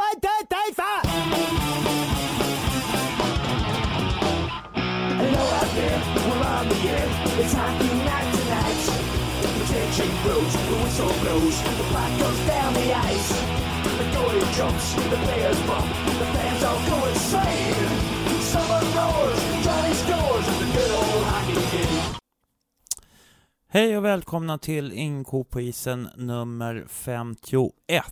One, two, three, four! Hello out there, we're on the air. It's hockey night tonight. The tension grows, the whistle blows, the puck goes down the ice. The goalie jumps, the players bump, the fans all go insane. Someone roars, Johnny scores, the good old hockey game. Hej och välkomna till Inko på isen nummer 51.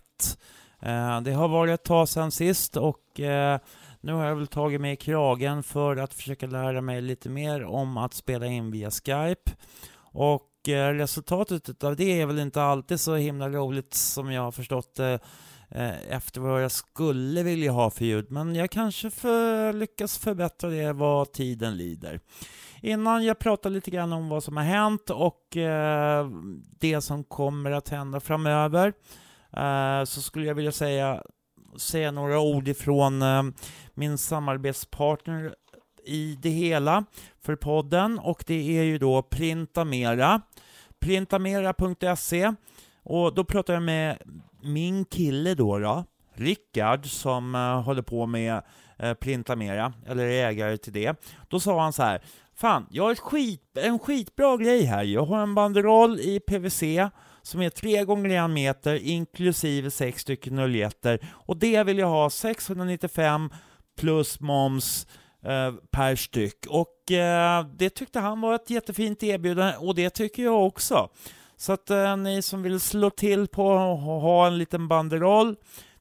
Eh, det har varit ett tag sedan sist och eh, nu har jag väl tagit mig i kragen för att försöka lära mig lite mer om att spela in via Skype. Och eh, resultatet av det är väl inte alltid så himla roligt som jag har förstått det efter vad jag skulle vilja ha för ljud. Men jag kanske för, lyckas förbättra det vad tiden lider. Innan jag pratar lite grann om vad som har hänt och eh, det som kommer att hända framöver eh, Eh, så skulle jag vilja säga, säga några ord ifrån eh, min samarbetspartner i det hela för podden och det är ju då Printamera. Printamera.se och då pratar jag med min kille då, då Rickard, som uh, håller på med uh, Printamera, eller är ägare till det. Då sa han så här, Fan, jag har ett skit, en skitbra grej här. Jag har en banderoll i PVC som är 3 gånger 1 meter inklusive 6 stycken oljetter och det vill jag ha 695 plus moms eh, per styck. Och eh, det tyckte han var ett jättefint erbjudande och det tycker jag också. Så att eh, ni som vill slå till på att ha en liten banderoll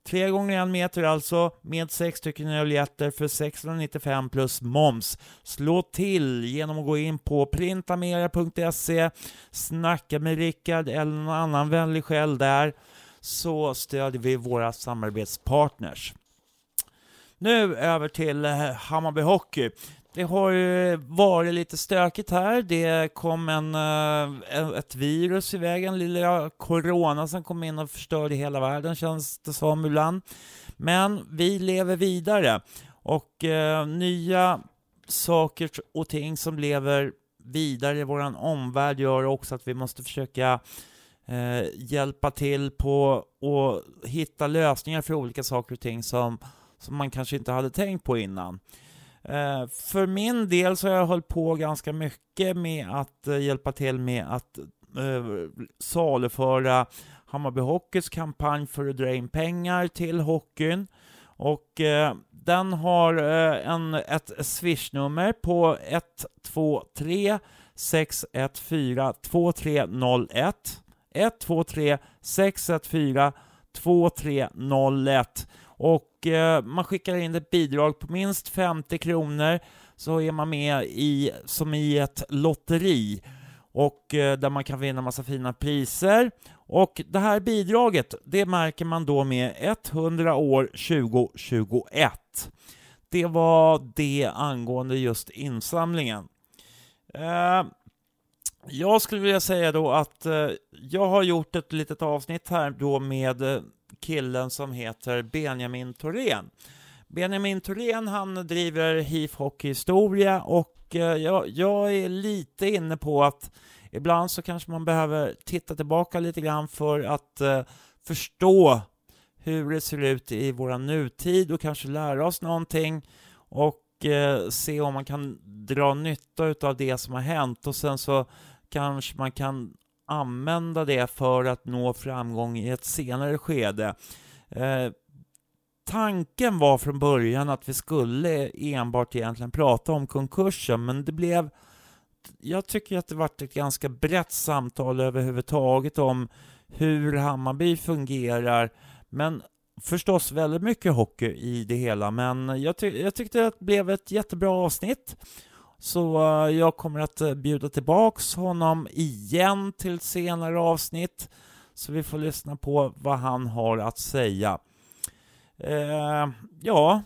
3 gånger 1 meter alltså, med 6 stycken oljetter för 695 plus moms. Slå till genom att gå in på printamera.se, snacka med Rickard eller någon annan vänlig själ där, så stödjer vi våra samarbetspartners. Nu över till eh, Hammarby Hockey. Det har ju varit lite stökigt här. Det kom eh, en, ett virus i vägen, lilla corona som kom in och förstörde hela världen känns det som ibland. Men vi lever vidare och eh, nya saker och ting som lever vidare i vår omvärld gör också att vi måste försöka eh, hjälpa till på att hitta lösningar för olika saker och ting som, som man kanske inte hade tänkt på innan. Eh, för min del så har jag hållit på ganska mycket med att eh, hjälpa till med att eh, saluföra Hammarby Hockeys kampanj för att dra in pengar till hockeyn. Och eh, den har eh, en, ett swishnummer på 123 614 2301 123 614 2301 och eh, man skickar in ett bidrag på minst 50 kronor så är man med i, som i ett lotteri och eh, där man kan vinna massa fina priser. Och det här bidraget, det märker man då med 100 år 2021. Det var det angående just insamlingen. Eh, jag skulle vilja säga då att eh, jag har gjort ett litet avsnitt här då med eh, killen som heter Benjamin Thorén. Benjamin Thorén, han driver HIF Hockey Historia och eh, jag, jag är lite inne på att ibland så kanske man behöver titta tillbaka lite grann för att eh, förstå hur det ser ut i vår nutid och kanske lära oss någonting och eh, se om man kan dra nytta av det som har hänt och sen så kanske man kan använda det för att nå framgång i ett senare skede. Eh, tanken var från början att vi skulle enbart egentligen prata om konkursen, men det blev jag tycker att det varit ett ganska brett samtal överhuvudtaget om hur Hammarby fungerar, men förstås väldigt mycket hockey i det hela, men jag, ty jag tyckte att det blev ett jättebra avsnitt. Så eh, jag kommer att eh, bjuda tillbaks honom igen till senare avsnitt så vi får lyssna på vad han har att säga. Eh, ja,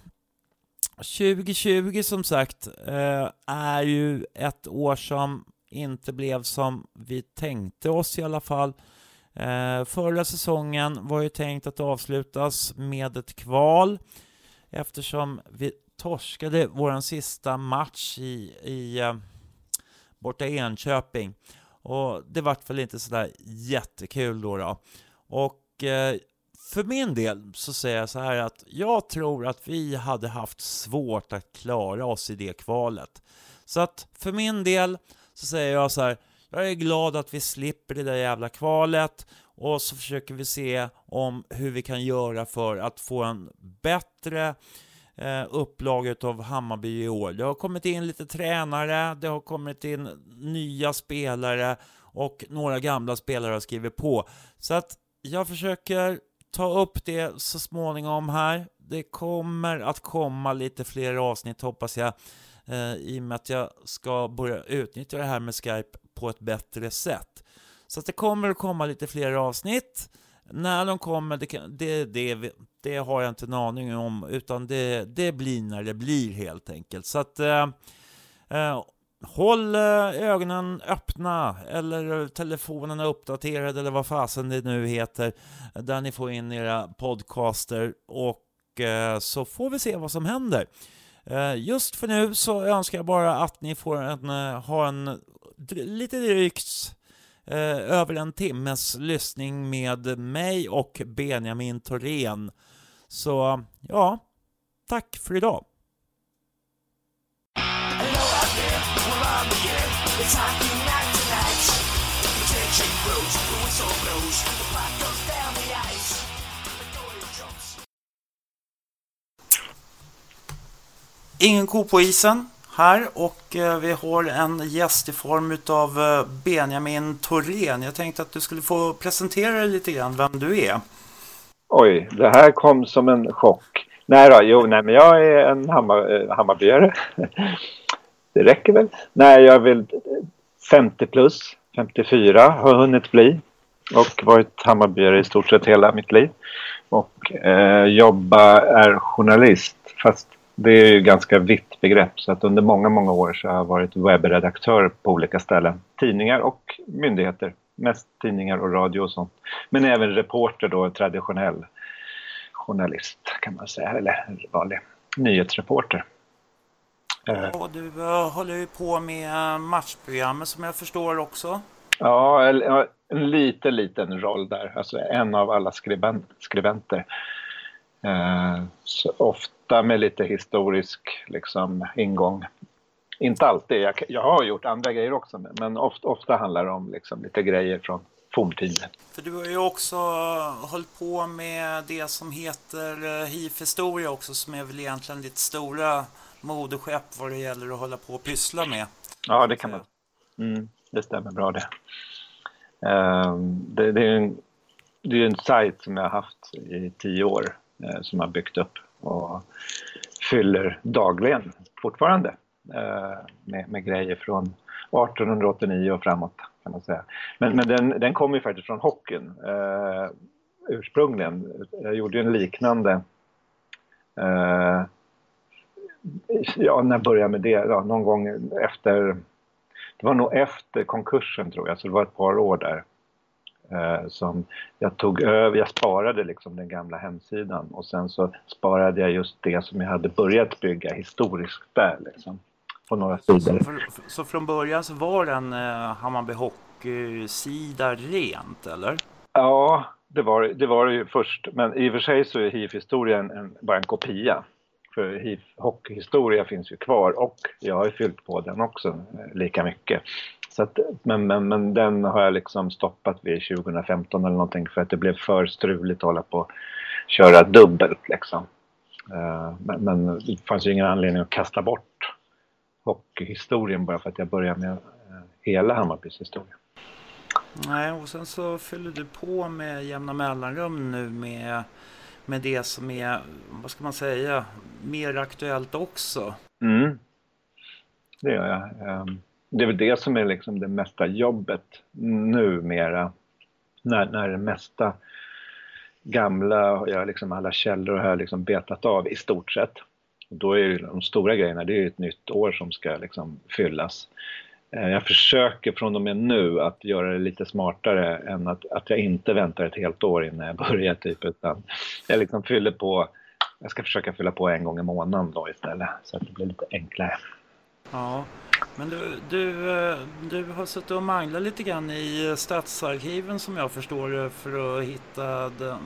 2020 som sagt eh, är ju ett år som inte blev som vi tänkte oss i alla fall. Förra säsongen var ju tänkt att avslutas med ett kval eftersom vi torskade vår sista match i, i eh, borta i Enköping. Och det vart väl inte sådär jättekul då. då. Och eh, för min del så säger jag så här att jag tror att vi hade haft svårt att klara oss i det kvalet. Så att för min del så säger jag så här, jag är glad att vi slipper det där jävla kvalet och så försöker vi se om hur vi kan göra för att få en bättre eh, av Hammarby i år. Det har kommit in lite tränare, det har kommit in nya spelare och några gamla spelare har skrivit på. Så att jag försöker ta upp det så småningom här. Det kommer att komma lite fler avsnitt hoppas jag eh, i och med att jag ska börja utnyttja det här med Skype på ett bättre sätt. Så att det kommer att komma lite fler avsnitt. När de kommer, det, det, det, det har jag inte en aning om, utan det, det blir när det blir helt enkelt. Så att eh, eh, håll eh, ögonen öppna eller telefonerna uppdaterade eller vad fasen det nu heter, där ni får in era podcaster och eh, så får vi se vad som händer. Eh, just för nu så önskar jag bara att ni får en, eh, ha en lite drygt eh, över en timmes lyssning med mig och Benjamin Thorén. Så ja, tack för idag. Ingen ko på isen här och eh, vi har en gäst i form av eh, Benjamin Thorén. Jag tänkte att du skulle få presentera dig lite grann vem du är. Oj, det här kom som en chock. Nej då, jo, nej men jag är en Hammar, eh, Hammarbyare. det räcker väl. Nej, jag är väl 50 plus, 54 har hunnit bli och varit Hammarbyare i stort sett hela mitt liv. Och eh, jobba är journalist, fast det är ju ganska vitt begrepp så att under många, många år så har jag varit webbredaktör på olika ställen. Tidningar och myndigheter. Mest tidningar och radio och sånt. Men även reporter då, traditionell journalist kan man säga, eller vanlig nyhetsreporter. Eh. Ja, du uh, håller ju på med matchprogrammet som jag förstår också. Ja, en liten, liten roll där. Alltså en av alla skribent, skribenter. Uh, ofta med lite historisk liksom, ingång. Inte alltid, jag, jag har gjort andra grejer också, men ofta, ofta handlar det om liksom, lite grejer från forntiden. För du har ju också hållit på med det som heter hiv-historia också, som är väl egentligen ditt stora moderskepp vad det gäller att hålla på och pyssla med. Ja, det kan man. Mm, det stämmer bra det. Um, det, det, är en, det är en sajt som jag har haft i tio år uh, som har byggt upp och fyller dagligen fortfarande Eh, med, med, grejer från 1889 och framåt kan man säga. Men, men den, den kommer ju faktiskt från hockeyn eh, ursprungligen. Jag gjorde ju en liknande eh, ja, när började jag med det? Ja, någon gång efter, det var nog efter konkursen tror jag, så det var ett par år där. Eh, som jag tog över, jag sparade liksom den gamla hemsidan och sen så sparade jag just det som jag hade börjat bygga historiskt där liksom. På några sidor. Så, för, så från början så var den eh, Hammarby Hockey-sida rent eller? Ja, det var det var ju först. Men i och för sig så är hiv-historien bara en kopia för hockeyhistoria finns ju kvar och jag har ju fyllt på den också eh, lika mycket. Så att, men, men, men den har jag liksom stoppat vid 2015 eller någonting för att det blev för struligt att hålla på och köra dubbelt liksom. Eh, men, men det fanns ju ingen anledning att kasta bort hockeyhistorien bara för att jag började med eh, hela Hammarbys historia. Nej, och sen så fyller du på med jämna mellanrum nu med med det som är, vad ska man säga, mer aktuellt också. Mm. Det gör jag. Ehm, det är väl det som är liksom det mesta jobbet numera. När, när det mesta gamla, ja, liksom alla källor har liksom betat av i stort sett. Då är de stora grejerna, det är ett nytt år som ska liksom fyllas. Eh, jag försöker från och med nu att göra det lite smartare än att, att jag inte väntar ett helt år innan jag börjar typ utan jag liksom fyller på, jag ska försöka fylla på en gång i månaden då istället så att det blir lite enklare. Ja, men du, du, eh, du har suttit och manglat lite grann i stadsarkiven som jag förstår det för att hitta den,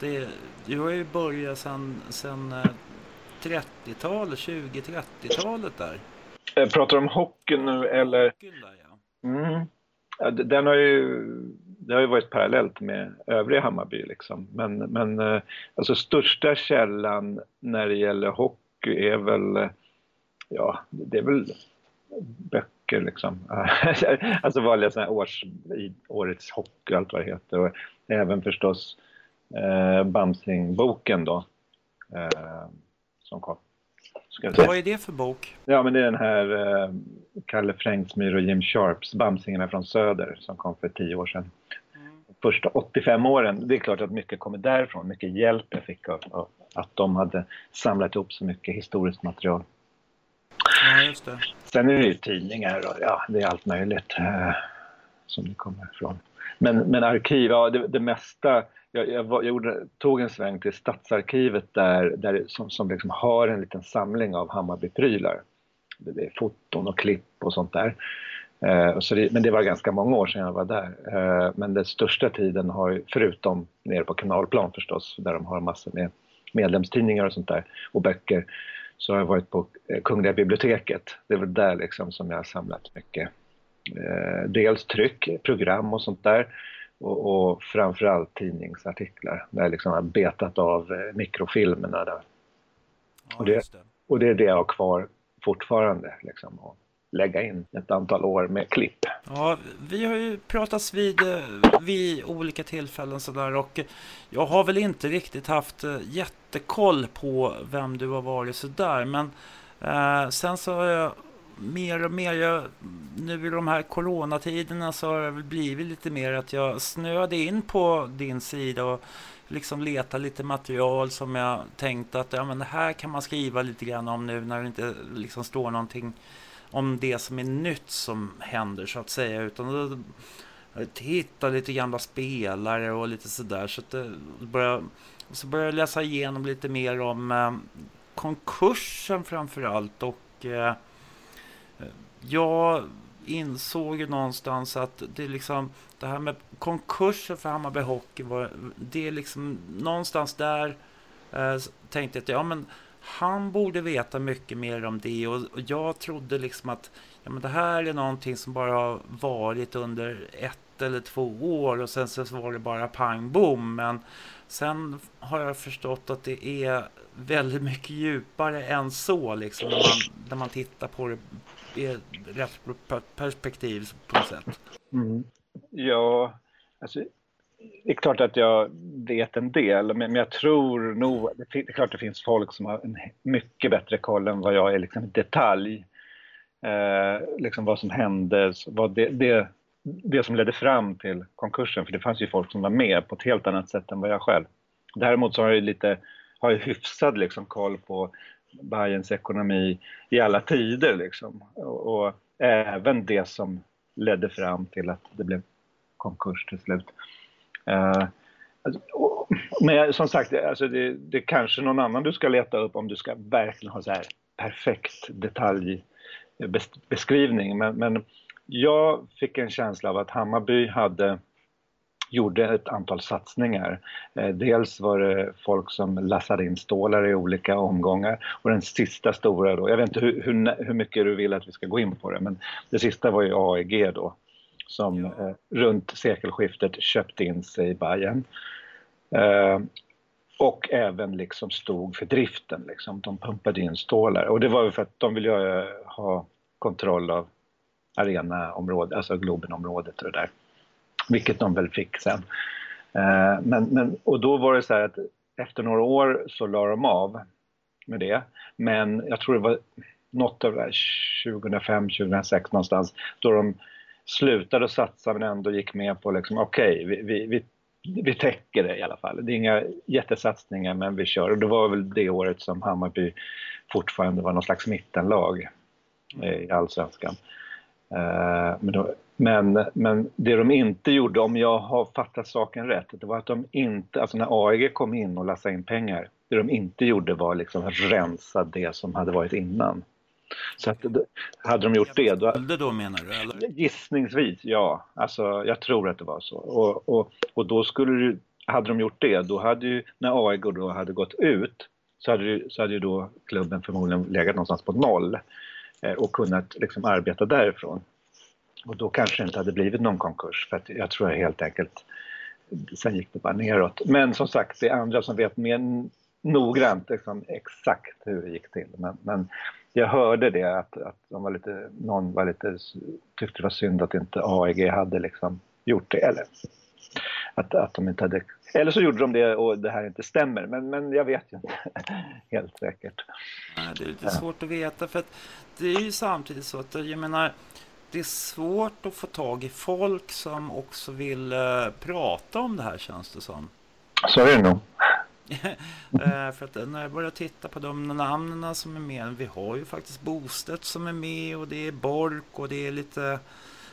det, du har ju börjat sedan, sen eh, 30-talet, 20-30-talet där. Jag pratar om hockeyn nu eller? Hockeyn där, ja. Mm. Ja, Den har ju, det har ju varit parallellt med övriga Hammarby liksom. Men, men eh, alltså största källan när det gäller hockey är väl, eh, ja, det är väl böcker liksom. alltså vanliga sådana här års, årets hockey och allt vad det heter. Och även förstås eh, Bamsing-boken då. Eh, som kom. Vad är det för bok? Ja, men det är den här eh, Kalle Frängsmyr och Jim Sharps Bamsingarna från Söder som kom för tio år sedan. Första 85 åren, det är klart att mycket kommer därifrån, mycket hjälp jag fick av, av att de hade samlat ihop så mycket historiskt material. Ja, just det. Sen är det ju tidningar och ja, det är allt möjligt eh, som det kommer ifrån. Men, men arkiv, ja det, det mesta. Jag, jag, var, jag gjorde, tog en sväng till Stadsarkivet där, där som, som liksom har en liten samling av Hammarby-prylar. Det, är foton och klipp och sånt där. Eh, så det, men det var ganska många år sedan jag var där. Eh, men den största tiden har, förutom nere på kanalplan förstås, där de har massor med medlemstidningar och sånt där och böcker, så har jag varit på eh, Kungliga biblioteket. Det är väl där liksom som jag har samlat mycket. Eh, dels tryck, program och sånt där och, och framförallt tidningsartiklar där jag liksom har betat av eh, mikrofilmerna där. Ja, Och det- just det. Och det är det jag har kvar fortfarande liksom och lägga in ett antal år med klipp. Ja, vi har ju pratats vid, eh, vid olika tillfällen sådär och jag har väl inte riktigt haft jättekoll på vem du har varit sådär men eh, sen så har jag mer och mer, jag, nu i de här coronatiderna så har det väl blivit lite mer att jag snöade in på din sida och liksom leta lite material som jag tänkte att ja, men det här kan man skriva lite grann om nu när det inte liksom står någonting om det som är nytt som händer så att säga. Utan då hitta lite gamla spelare och lite sådär. Så att det börjar, så började jag läsa igenom lite mer om eh, konkursen framför allt. Och eh, jag insåg ju någonstans att det liksom det här med konkursen för Hammarby Hockey var det är liksom någonstans där eh, tänkte jag att ja men han borde veta mycket mer om det och, och jag trodde liksom att ja, men det här är någonting som bara har varit under ett eller två år och sen så var det bara pang bom. Men sen har jag förstått att det är väldigt mycket djupare än så liksom när man, när man tittar på det i ett rätt per- perspektiv på något sätt. Mm. Ja, alltså, det är klart att jag vet en del, men men jag tror nog... Det det är klart det finns folk som har en mycket bättre koll än vad jag är liksom i detalj. Eh, liksom vad som hände, vad det, det, det som ledde fram till konkursen. För det fanns ju folk som var med på ett helt annat sätt än vad jag själv. Däremot så har jag lite har jag hyfsad liksom koll på Bayerns ekonomi i alla tider. Liksom. Och, och även det som ledde fram till att det blev konkurs till slut. Uh, alltså, och, men som sagt, alltså det, det är kanske någon annan du ska leta upp om du ska verkligen ha så här perfekt detaljbeskrivning. Men, men jag fick en känsla av att Hammarby hade gjorde ett antal satsningar. Eh, dels var det folk som lassade in stålar i olika omgångar och den sista stora då, jag vet inte hur, hur, hur mycket du vill att vi ska gå in på det, men det sista var ju AEG då som eh, runt sekelskiftet köpte in sig i Bayern. Eh, och även liksom stod för driften. Liksom. De pumpade in stålar. Och det var ju för att de ville ha kontroll av arenaområdet, alltså Globenområdet och det där. Vilket de väl fick sen. Eh, men, men, och då var det så här att efter några år så la de av med det. Men jag tror det var något av det här 2005, 2006 någonstans då de slutade att satsa men ändå gick med på liksom okej, vi, vi, vi, vi täcker det i alla fall. Det är inga jättesatsningar men vi kör. Och det var väl det året som Hammarby fortfarande var någon slags mittenlag i allsvenskan. Eh, Men, då, men, men det de inte gjorde, om jag har fattat saken rätt, det var att de inte, alltså när AEG kom in och lassade in pengar, det de inte gjorde var liksom rensa det som hade varit innan. Så att, hade de gjort det, då, då menar du eller? Gissningsvis, ja. Alltså, jag tror att det var så. Och, och, och då skulle du hade de gjort det, då hade ju, när AIG då hade gått ut, så hade, ju, så hade ju då klubben förmodligen legat någonstans på noll Eh, och kunnat liksom arbeta därifrån. Och då kanske det inte hade blivit någon konkurs, för att jag tror helt enkelt, sen gick det bara neråt. Men som sagt, det är andra som vet mer noggrant liksom, exakt hur det gick till. Men, men jag hörde det att, att de var lite, någon var lite, tyckte det var synd att inte AEG hade liksom gjort det. Eller att, att de inte hade, eller så gjorde de det och det här inte stämmer. Men, men jag vet ju inte helt säkert. Nej, det är lite svårt att veta för att det är ju samtidigt så att jag menar det är svårt att få tag i folk som också vill uh, prata om det här känns det som. Så är det nog. uh, för att när jag börjar titta på de namnen som är med, vi har ju faktiskt Bostedt som är med och det är Bork och det är lite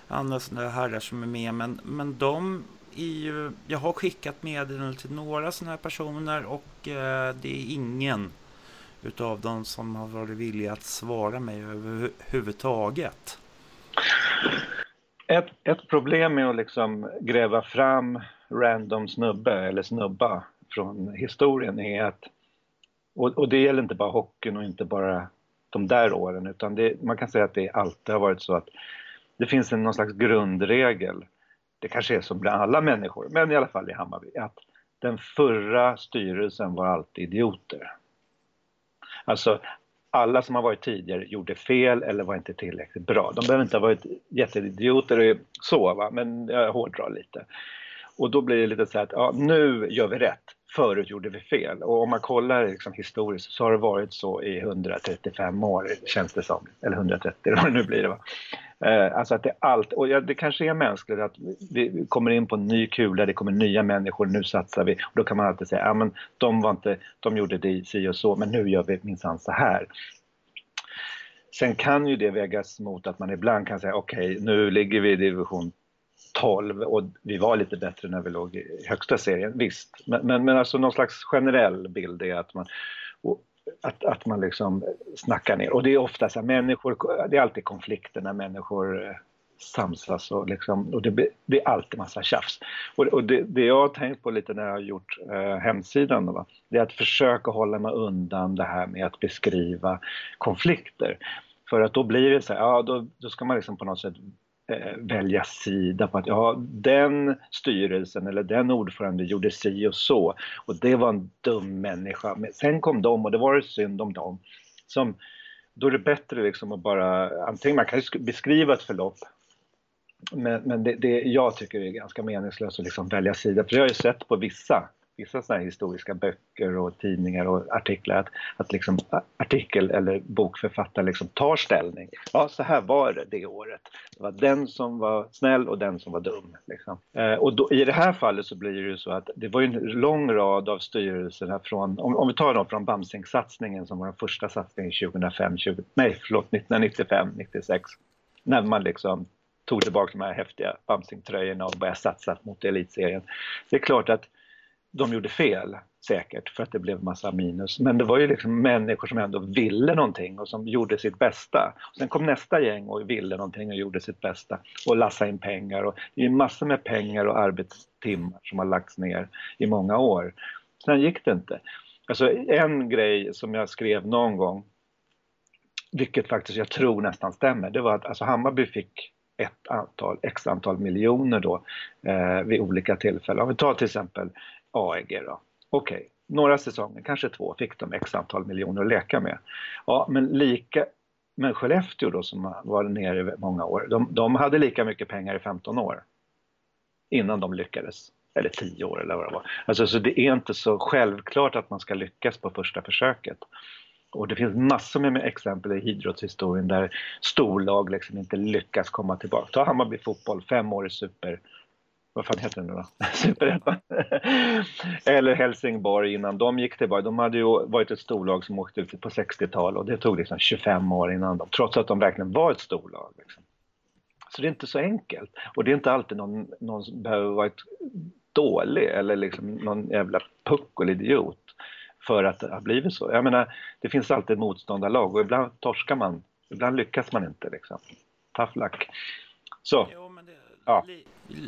andra sådana herrar som är med. Men, men de ju, jag har skickat meddelanden till några sådana här personer och eh, det är ingen utav dem som har varit villiga att svara mig överhuvudtaget. Ett, ett problem med att liksom gräva fram random snubbe eller snubba från historien är att, och, och det gäller inte bara hockeyn och inte bara de där åren, utan det, man kan säga att det alltid har varit så att det finns en, någon slags grundregel, det kanske är så bland alla människor, men i alla fall i Hammarby, att den förra styrelsen var alltid idioter. Alltså alla som har varit tidigare gjorde fel eller var inte tillräckligt bra. De behöver inte ha varit jätteidioter så, va? men jag hårdrar lite. Och då blir det lite så här att ja, nu gör vi rätt, förut gjorde vi fel. Och om man kollar liksom historiskt så har det varit så i 135 år känns det som. Eller 130 eller vad det nu blir. Det, va? Eh, alltså att det allt, och ja, det kanske är mänskligt att vi kommer in på en ny kula, det kommer nya människor, nu satsar vi. Och då kan man alltid säga, ja men de var inte, de gjorde det si och så, men nu gör vi minsann så här. Sen kan ju det vägas mot att man ibland kan säga, okej okay, nu ligger vi i division 12 och vi var lite bättre när vi låg i högsta serien, visst. Men, men, men alltså någon slags generell bild är att man, att, att man liksom snackar ner. Och det är ofta så här, människor, det är alltid konflikter när människor eh, samsas och, liksom, och det blir, är alltid massa tjafs. Och, och det, det, jag har tänkt på lite när jag har gjort eh, hemsidan, då, det är att försöka hålla mig undan det här med att beskriva konflikter. För att då blir det så här, ja då, då ska man liksom på något sätt Eh, välja sida på att ja, den styrelsen eller den ordförande gjorde si och så och det var en dum människa. Men sen kom de och det var synd om dem. Som, då är det bättre liksom att bara, antingen man kan ju beskriva ett förlopp men, men det, det, jag tycker är ganska meningslöst att liksom välja sida. För jag har ju sett på vissa vissa såna historiska böcker och tidningar och artiklar att, att liksom artikel eller bokförfattare liksom tar ställning. Ja, så här var det det året. Det var den som var snäll och den som var dum. Liksom. Eh, och då, i det här fallet så blir det ju så att det var en lång rad av styrelserna från, om, om vi tar dem från Bamsing-satsningen som var den första satsningen 2005, 20, nej förlåt 1995, 96. När man liksom tog tillbaka de här häftiga Bamsing-tröjorna och började satsa mot elitserien. Det är klart att de gjorde fel säkert för att det blev massa minus. Men det var ju liksom människor som ändå ville någonting och som gjorde sitt bästa. Och sen kom nästa gäng och ville någonting och gjorde sitt bästa och lassade in pengar. Och det är massor med pengar och arbetstimmar som har lagts ner i många år. Sen gick det inte. Alltså en grej som jag skrev någon gång, vilket faktiskt jag tror nästan stämmer, det var att alltså Hammarby fick ett antal, x antal miljoner då eh, vid olika tillfällen. Om vi tar till exempel AEG då. Okej, okay. några säsonger, kanske två, fick de x antal miljoner att leka med. Ja, men lika men Skellefteå då som var nere i många år, de, de hade lika mycket pengar i 15 år innan de lyckades. Eller 10 år eller vad det var. Alltså, så det är inte så självklart att man ska lyckas på första försöket. Och det finns massor med exempel i idrottshistorien där storlag liksom inte lyckas komma tillbaka. Ta Hammarby fotboll, fem år i super vad fan heter den nu då? Superettan. Eller Helsingborg innan de gick tillbaka. De hade ju varit ett storlag som åkte ut på 60-talet och det tog liksom 25 år innan de, trots att de verkligen var ett storlag. Liksom. Så det är inte så enkelt. Och det är inte alltid någon, någon som behöver vara ett dålig eller liksom någon jävla puckelidiot för att det har blivit så. Jag menar, det finns alltid motståndarlag och ibland torskar man, ibland lyckas man inte liksom. Tough luck. Så. Jo, det, ja.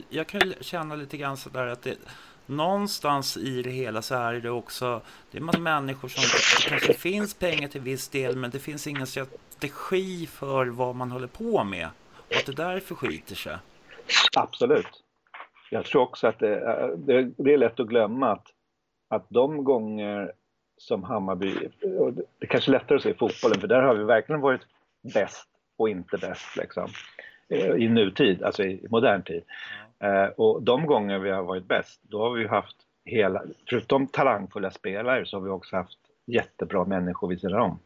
Jag kan känna lite grann sådär att det, någonstans i det hela så är det också, det är massa människor som, det kanske finns pengar till viss del, men det finns ingen strategi för vad man håller på med. Och att det därför skiter sig. Absolut. Jag tror också att det, det, det är lätt att glömma att, att de gånger som Hammarby, och det är kanske är lättare att se i fotbollen, för där har vi verkligen varit bäst och inte bäst liksom. I nutid, alltså i modern tid. Mm. och de gånger vi har varit bäst, då har vi haft hela, förutom talangfulla spelare så har vi också haft jättebra människor vid sidan om.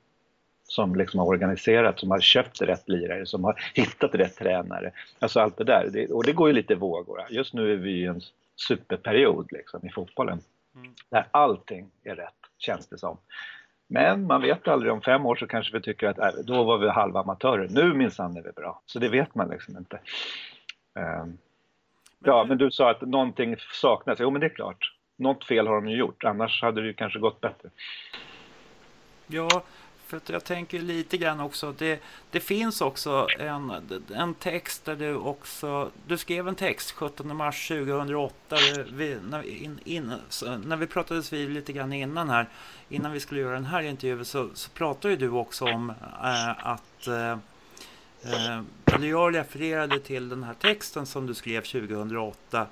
Som liksom har organiserat, som har köpt rätt lirare, som har hittat rätt tränare. Alltså allt det där. Det, och det går ju lite vågor. Just nu är vi i en superperiod liksom, i fotbollen. Mm. Där allting är rätt, känns det som. Men man vet aldrig, om fem år så kanske vi tycker att äh, då var vi halva amatörer. Nu minsann är vi bra. Så det vet man liksom inte. Um, ja, men du sa att någonting saknas. Jo, men det är klart. Något fel har de ju gjort. Annars hade det ju kanske gått bättre. Ja, för att jag tänker lite grann också, det, det finns också en, en text där du också, du skrev en text 17 mars 2008, vi, när, in, in, när vi pratades vid lite grann innan här, innan vi skulle göra den här intervjun så, så pratade du också om äh, att eh, eh, äh, eller jag refererade till den här texten som du skrev 2008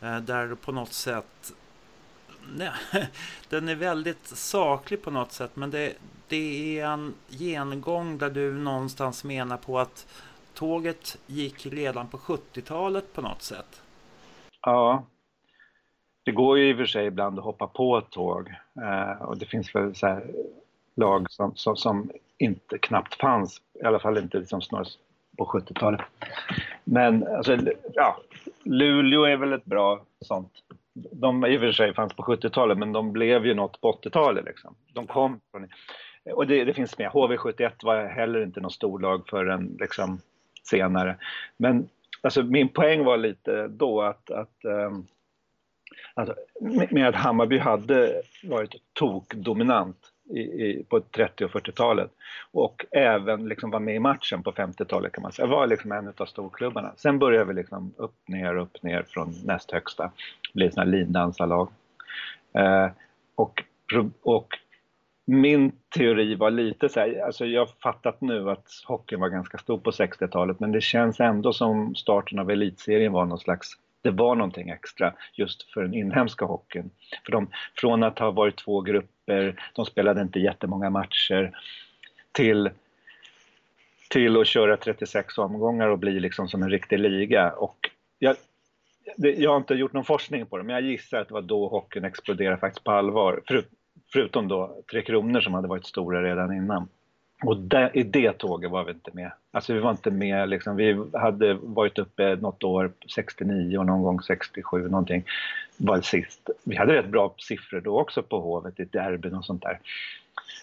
där du på något sätt nej, den är väldigt saklig på något sätt men det, det är en gengång där du någonstans menar på att tåget gick redan på 70-talet på något sätt. Ja, det går ju i och för sig ibland att hoppa på ett tåg eh, och det finns väl så här lag som, som, som, inte knappt fanns, i alla fall inte liksom snarare på 70-talet. Men alltså, ja, Luleå är väl ett bra sånt. De i och för sig fanns på 70-talet men de blev ju något på 80-talet liksom. De kom från och det, det, finns med. HV71 var heller inte något storlag förrän liksom senare. Men alltså, min poäng var lite då att, att um, alltså, med att Hammarby hade varit tokdominant i, i, på 30 och 40-talet och även liksom var med i matchen på 50-talet kan man säga. Jag var liksom en av storklubbarna. Sen började vi liksom upp, ner, upp, ner från näst högsta. Bli sådana lindansarlag. Eh, och, och min teori var lite så här, alltså jag har fattat nu att hockeyn var ganska stor på 60-talet men det känns ändå som starten av elitserien var någon slags, det var någonting extra just för den inhemska hockeyn. För de, från att ha varit två grupper, de spelade inte jättemånga matcher, till, till att köra 36 omgångar och bli liksom som en riktig liga. Och jag, jag har inte gjort någon forskning på det, men jag gissar att det var då hockeyn exploderade faktiskt på allvar. För, Förutom då Tre Kronor som hade varit stora redan innan. Och där, i det tåget var vi inte med. Alltså vi var inte med liksom, vi hade varit uppe något år, 69 och någon gång 67 någonting, var sist. Vi hade rätt bra siffror då också på Hovet i derbyn och sånt där.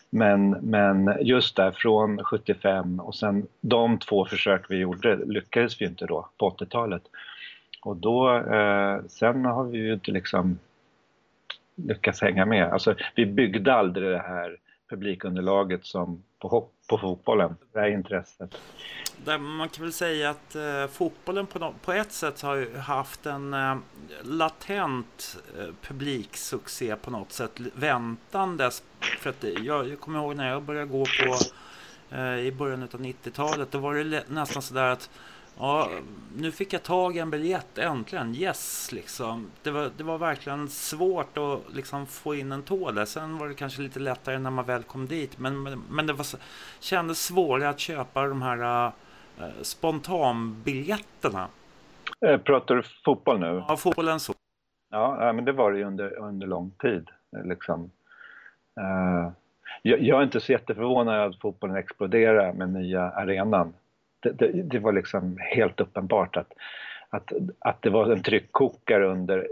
Men, men just där från 75 och sen de två försök vi gjorde lyckades vi inte då på 80-talet. Och då, eh, sen har vi ju inte liksom lyckats hänga med. Alltså, vi byggde aldrig det här publikunderlaget som på, på fotbollen, det här intresset. man kan väl säga att eh, fotbollen på, på ett sätt har haft en eh, latent eh, publiksuccé på något sätt, väntandes. För att jag, jag kommer ihåg när jag började gå på eh, i början av 90-talet, då var det nästan sådär att Ja, nu fick jag tag i en biljett, äntligen. Yes, liksom. Det var, det var verkligen svårt att liksom få in en tå där. Sen var det kanske lite lättare när man väl kom dit. Men, men, men det var, kändes svårare att köpa de här uh, spontanbiljetterna. Eh, pratar du fotboll nu? Ja, fotbollen så. Ja, men det var det ju under, under lång tid. Liksom. Uh, jag, jag är inte så jätteförvånad att fotbollen exploderar med nya arenan det, det, var liksom helt uppenbart att, att, att det var en tryckkokare under...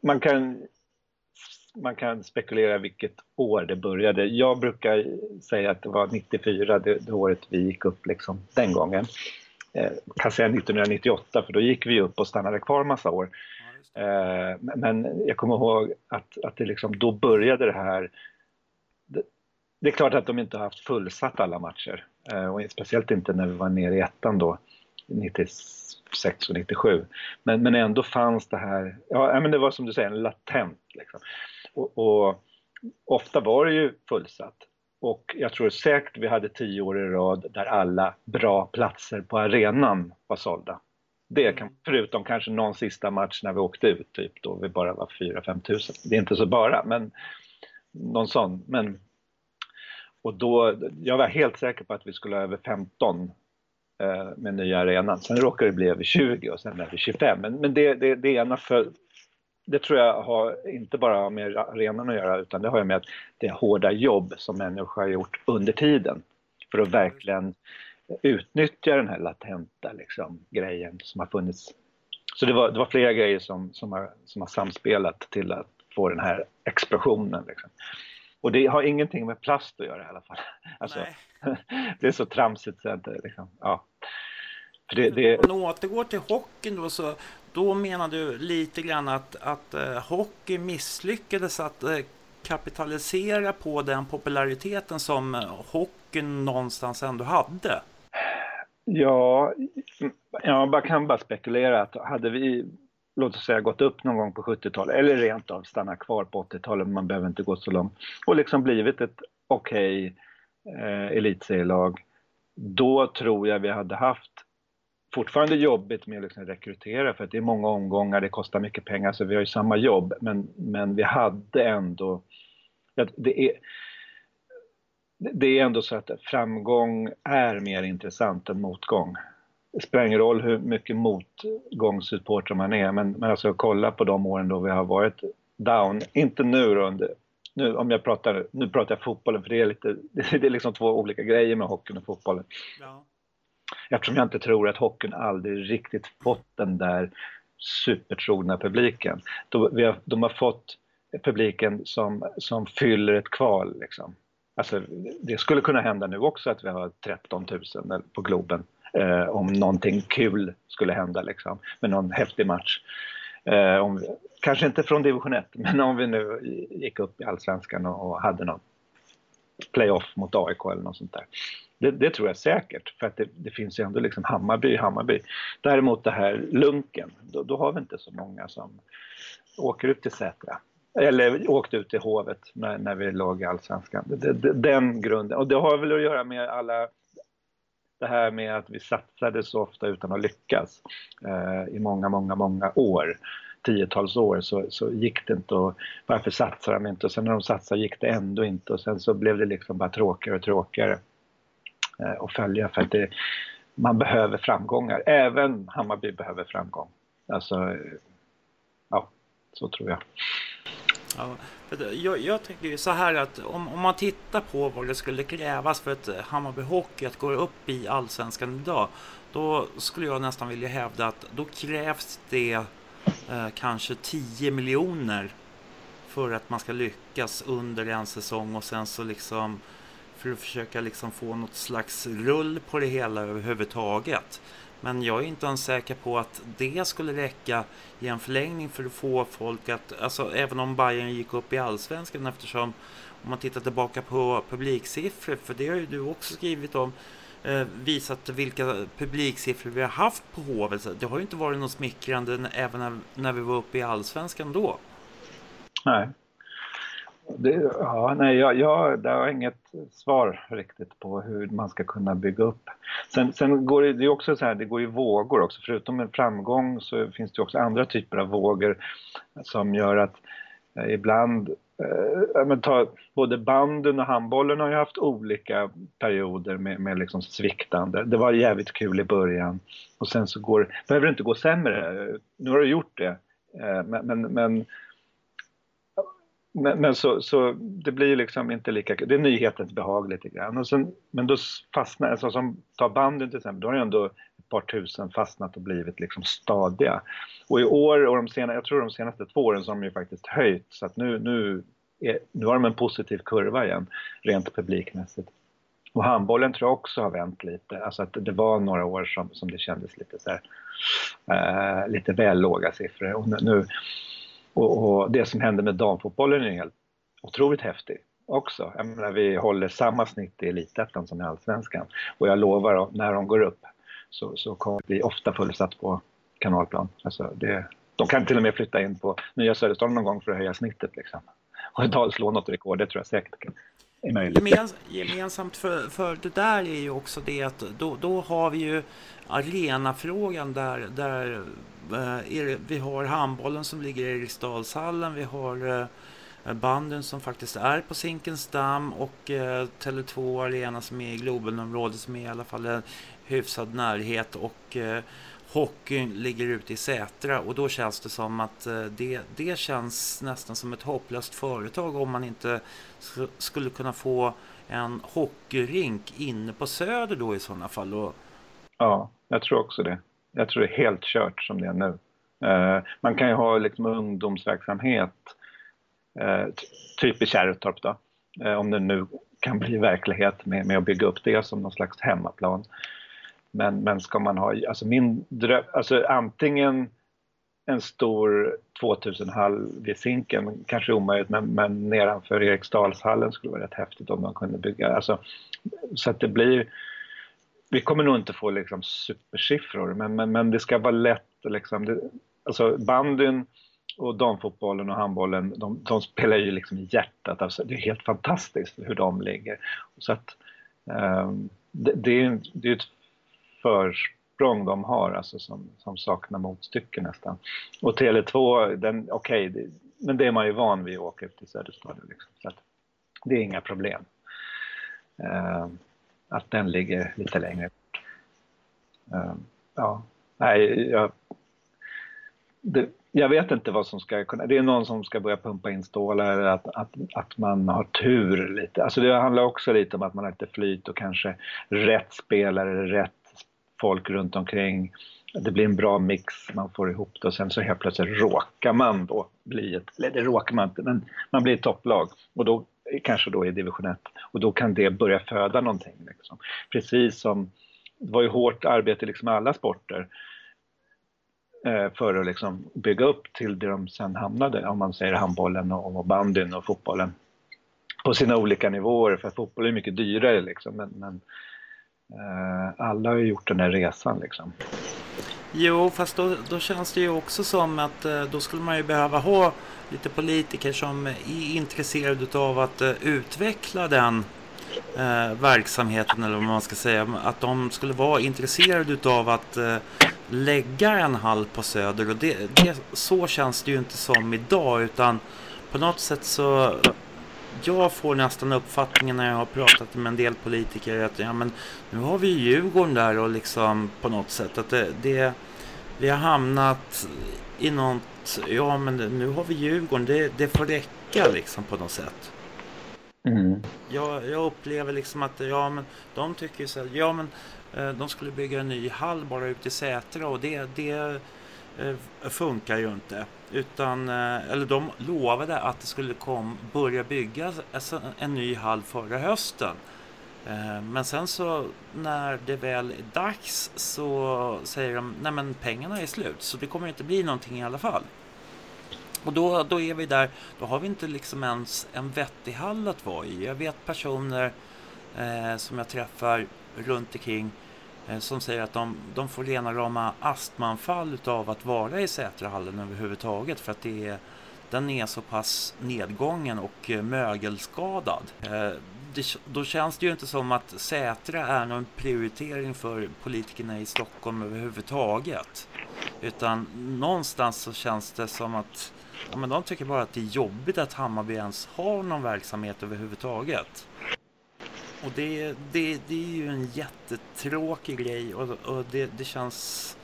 Man kan, man kan spekulera vilket år det började. Jag brukar säga att det var 94, det, det året vi gick upp liksom, den gången. Eh, kan säga 1998 för då gick vi upp och stannade kvar massa år. Eh, men jag kommer ihåg att, att det liksom, då började det här det, det är klart att de inte har haft fullsatt alla matcher. Eh, och speciellt inte när vi var nere i ettan då, 96 och 97. Men, men ändå fanns det här, ja men det var som du säger, latent. Liksom. Och, och ofta var det ju fullsatt. Och jag tror säkert vi hade tio år i rad där alla bra platser på arenan var sålda. Det kan, förutom kanske någon sista match när vi åkte ut, typ då vi bara var 4-5 tusen. Det är inte så bara, men någon sån. Men, och då, jag var helt säker på att vi skulle ha över 15 eh, med nya arenan. Sen råkade det bli över 20 och sen över 25. Men, men det, det, det ena för, det tror jag har inte bara med arenan att göra utan det har med det hårda jobb som människor har gjort under tiden för att verkligen utnyttja den här latenta liksom, grejen som har funnits. Så det var, det var flera grejer som, som, har, som har samspelat till att få den här explosionen. Liksom. Och det har ingenting med plast att göra i alla fall. Alltså, det är så tramsigt så att liksom, ja. För det, det... Om man återgår till hockeyn då så då menar du lite grann att, att uh, hockey misslyckades att uh, kapitalisera på den populariteten som uh, hockeyn någonstans ändå hade? Ja, jag kan bara spekulera att hade vi låt oss säga gått upp någon gång på 70-talet eller rent av stannat kvar på 80-talet, man behöver inte gå så långt och liksom blivit ett okej okay, eh, elitserielag, då tror jag vi hade haft fortfarande jobbigt med att liksom rekrytera för att det är många omgångar, det kostar mycket pengar så vi har ju samma jobb men, men vi hade ändå, det är det är ändå så att framgång är mer intressant än motgång. Spelar ingen roll hur mycket motgångssupporter man är, men, men alltså kolla på de åren då vi har varit down, inte nu då under, nu, om jag pratar, nu pratar jag fotbollen för det är lite, det är liksom två olika grejer med hockeyn och fotbollen. Ja. Eftersom jag inte tror att hockeyn aldrig riktigt fått den där supertrogna publiken. De, har, de har fått publiken som, som fyller ett kval liksom. Alltså, det skulle kunna hända nu också att vi har 13 000 på Globen eh, om någonting kul skulle hända liksom, med någon häftig match. Eh, om, kanske inte från division 1, men om vi nu gick upp i allsvenskan och, och hade någon playoff mot AIK eller något sånt där. Det, det, tror jag säkert, för att det, det, finns ju ändå liksom Hammarby, Hammarby. Däremot det här lunken, då, då har vi inte så många som åker ut till Sätra eller åkte ut till Hovet när, när vi låg i Allsvenskan. Den grunden, och det har väl att göra med alla det här med att vi satsade så ofta utan att lyckas eh, i många, många, många år tiotals år så, så gick det inte och varför satsar de inte och sen när de satsade gick det ändå inte och sen så blev det liksom bara tråkigare och tråkigare eh, att följa för att det, man behöver framgångar. Även Hammarby behöver framgång. Alltså, ja, så tror jag. Ja, jag, jag tänker så här att om, om man tittar på vad det skulle krävas för ett Hammarby Hockey att gå upp i Allsvenskan idag. Då skulle jag nästan vilja hävda att då krävs det eh, kanske 10 miljoner för att man ska lyckas under en säsong och sen så liksom för att försöka liksom få något slags rull på det hela överhuvudtaget. Men jag är inte ens säker på att det skulle räcka i en förlängning för att få folk att, alltså även om Bayern gick upp i allsvenskan eftersom om man tittar tillbaka på publiksiffror, för det har ju du också skrivit om, eh, visat vilka publiksiffror vi har haft på Hovet. Det har ju inte varit något smickrande även när, när vi var uppe i allsvenskan då. Nej, det, ja, nej, jag, jag, det har inget svar riktigt på hur man ska kunna bygga upp. Sen, sen går det, det är också så här, det går ju vågor också. Förutom en framgång så finns det också andra typer av vågor som gör att eh, ibland eh, men ta, både banden och handbollen har ju haft olika perioder med, med liksom sviktande. Det var jävligt kul i början och sen så går, behöver det inte gå sämre. Nu har det gjort det. Eh, men, men, men men, men så, så, det blir liksom inte lika Det är nyhetens behag lite grann. Och sen, men då fastnar, alltså som ta banden till exempel, då har ju ändå ett par tusen fastnat och blivit liksom stadiga. Och i år och de senaste, jag tror de senaste två åren så har de ju faktiskt höjt så att nu, nu, är, nu har de en positiv kurva igen rent publikmässigt. Och handbollen tror jag också har vänt lite. Alltså att det var några år som, som det kändes lite så här, eh, lite väl låga siffror. Och nu, och, och, det som händer med damfotbollen är helt otroligt häftigt också. Jag menar, vi håller samma snitt i elitettan som i allsvenskan. Och jag lovar, när de går upp, så, så kommer det bli ofta fullsatt på kanalplan. Alltså det, de kan till och med flytta in på nya Söderstaden någon gång för att höja snittet. Liksom. Och slå något rekord, det tror jag säkert är möjligt. Gemens, gemensamt för, för det där är ju också det att då, då har vi ju arenafrågan där, där eh, det, vi har handbollen som ligger i Eriksdalshallen, vi har eh, banden som faktiskt är på Zinkensdamm och eh, Tele2 Arena som är i Globenområdet som är i alla fall en hyfsad närhet och eh, hockeyn ligger ute i Sätra och då känns det som att eh, det, det känns nästan som ett hopplöst företag om man inte skulle kunna få en hockeyrink inne på Söder då i sådana fall. Och... Ja, jag tror också det. Jag tror det är helt kört som det är nu. Eh, man kan ju ha liksom ungdomsverksamhet, eh, typ i Kärrtorp då, om det nu kan bli verklighet med, med att bygga upp det som någon slags hemmaplan. Men, men ska man ha, alltså min dröm, alltså antingen en stor 2000-hall vid Zinken, kanske omöjligt, men, men nedanför Eriksdalshallen skulle vara rätt häftigt om man kunde bygga. Alltså, så att det blir, vi kommer nog inte få liksom supersiffror, men, men, men det ska vara lätt. Liksom, det, alltså bandyn och damfotbollen och handbollen, de, de spelar ju liksom i hjärtat. Alltså, det är helt fantastiskt hur de ligger. Så att, um, det, det, är, det är ett försprång de har alltså som, som saknar motstycke nästan. Och Tele2, den, okej, okay, men det är man ju van vid att åka ut till Söderstadion Liksom, så det är inga problem. Uh, att den ligger lite längre uh, Ja, nej, jag, det, jag vet inte vad som ska kunna... Det är någon som ska börja pumpa in stålar eller att, att, att man har tur lite. Alltså det handlar också lite om att man har lite flyt och kanske rätt spelare, rätt folk runt omkring. Det blir en bra mix, man får ihop det och sen så helt plötsligt råkar man då bli ett, eller det råkar man inte, men man blir ett topplag och då kanske då i division 1 och då kan det börja föda någonting. Liksom. Precis som, det var ju hårt arbete liksom i alla sporter eh, för att liksom bygga upp till det de sen hamnade, om man säger handbollen och, och bandyn och fotbollen på sina olika nivåer, för fotboll är mycket dyrare liksom, men, men Eh, Eh, alla har ju gjort den här resan liksom. Jo, fast då, då känns det ju också som att eh, då skulle man ju behöva ha lite politiker som är intresserade av att eh, utveckla den eh, verksamheten eller vad man ska säga. Att de skulle vara intresserade av att eh, lägga en hall på Söder och det, det, så känns det ju inte som idag utan på något sätt så jag får nästan uppfattningen när jag har pratat med en del politiker att ja, men nu har vi Djurgården där och liksom på något sätt att det, det vi har hamnat i något, ja men nu har vi Djurgården, det, det får räcka liksom på något sätt. Mm. Jag, jag upplever liksom att ja men de tycker så här, ja men eh, de skulle bygga en ny hall bara ute i Sätra och det, det eh, funkar ju inte. Utan, eh, eller de lovade att det skulle kom, börja byggas en ny hall förra hösten. Eh, men sen så när det väl är dags så säger de nej men pengarna är slut så det kommer inte bli någonting i alla fall. Och då, då är vi där, då har vi inte liksom ens en vettig hall att vara i. Jag vet personer eh, som jag träffar runt omkring Eh, Eh, som säger att de, de får rena rama astmaanfall av att vara i Sätrahallen överhuvudtaget för att det är, den är så pass nedgången och eh, mögelskadad. Eh, det, då känns det ju inte som att Sätra är någon prioritering för politikerna i Stockholm överhuvudtaget. Utan någonstans så känns det som att ja, men de tycker bara att det är jobbigt att Hammarby ens har någon verksamhet överhuvudtaget. Och det, det, det är ju en jättetråkig grej och, och det, det känns...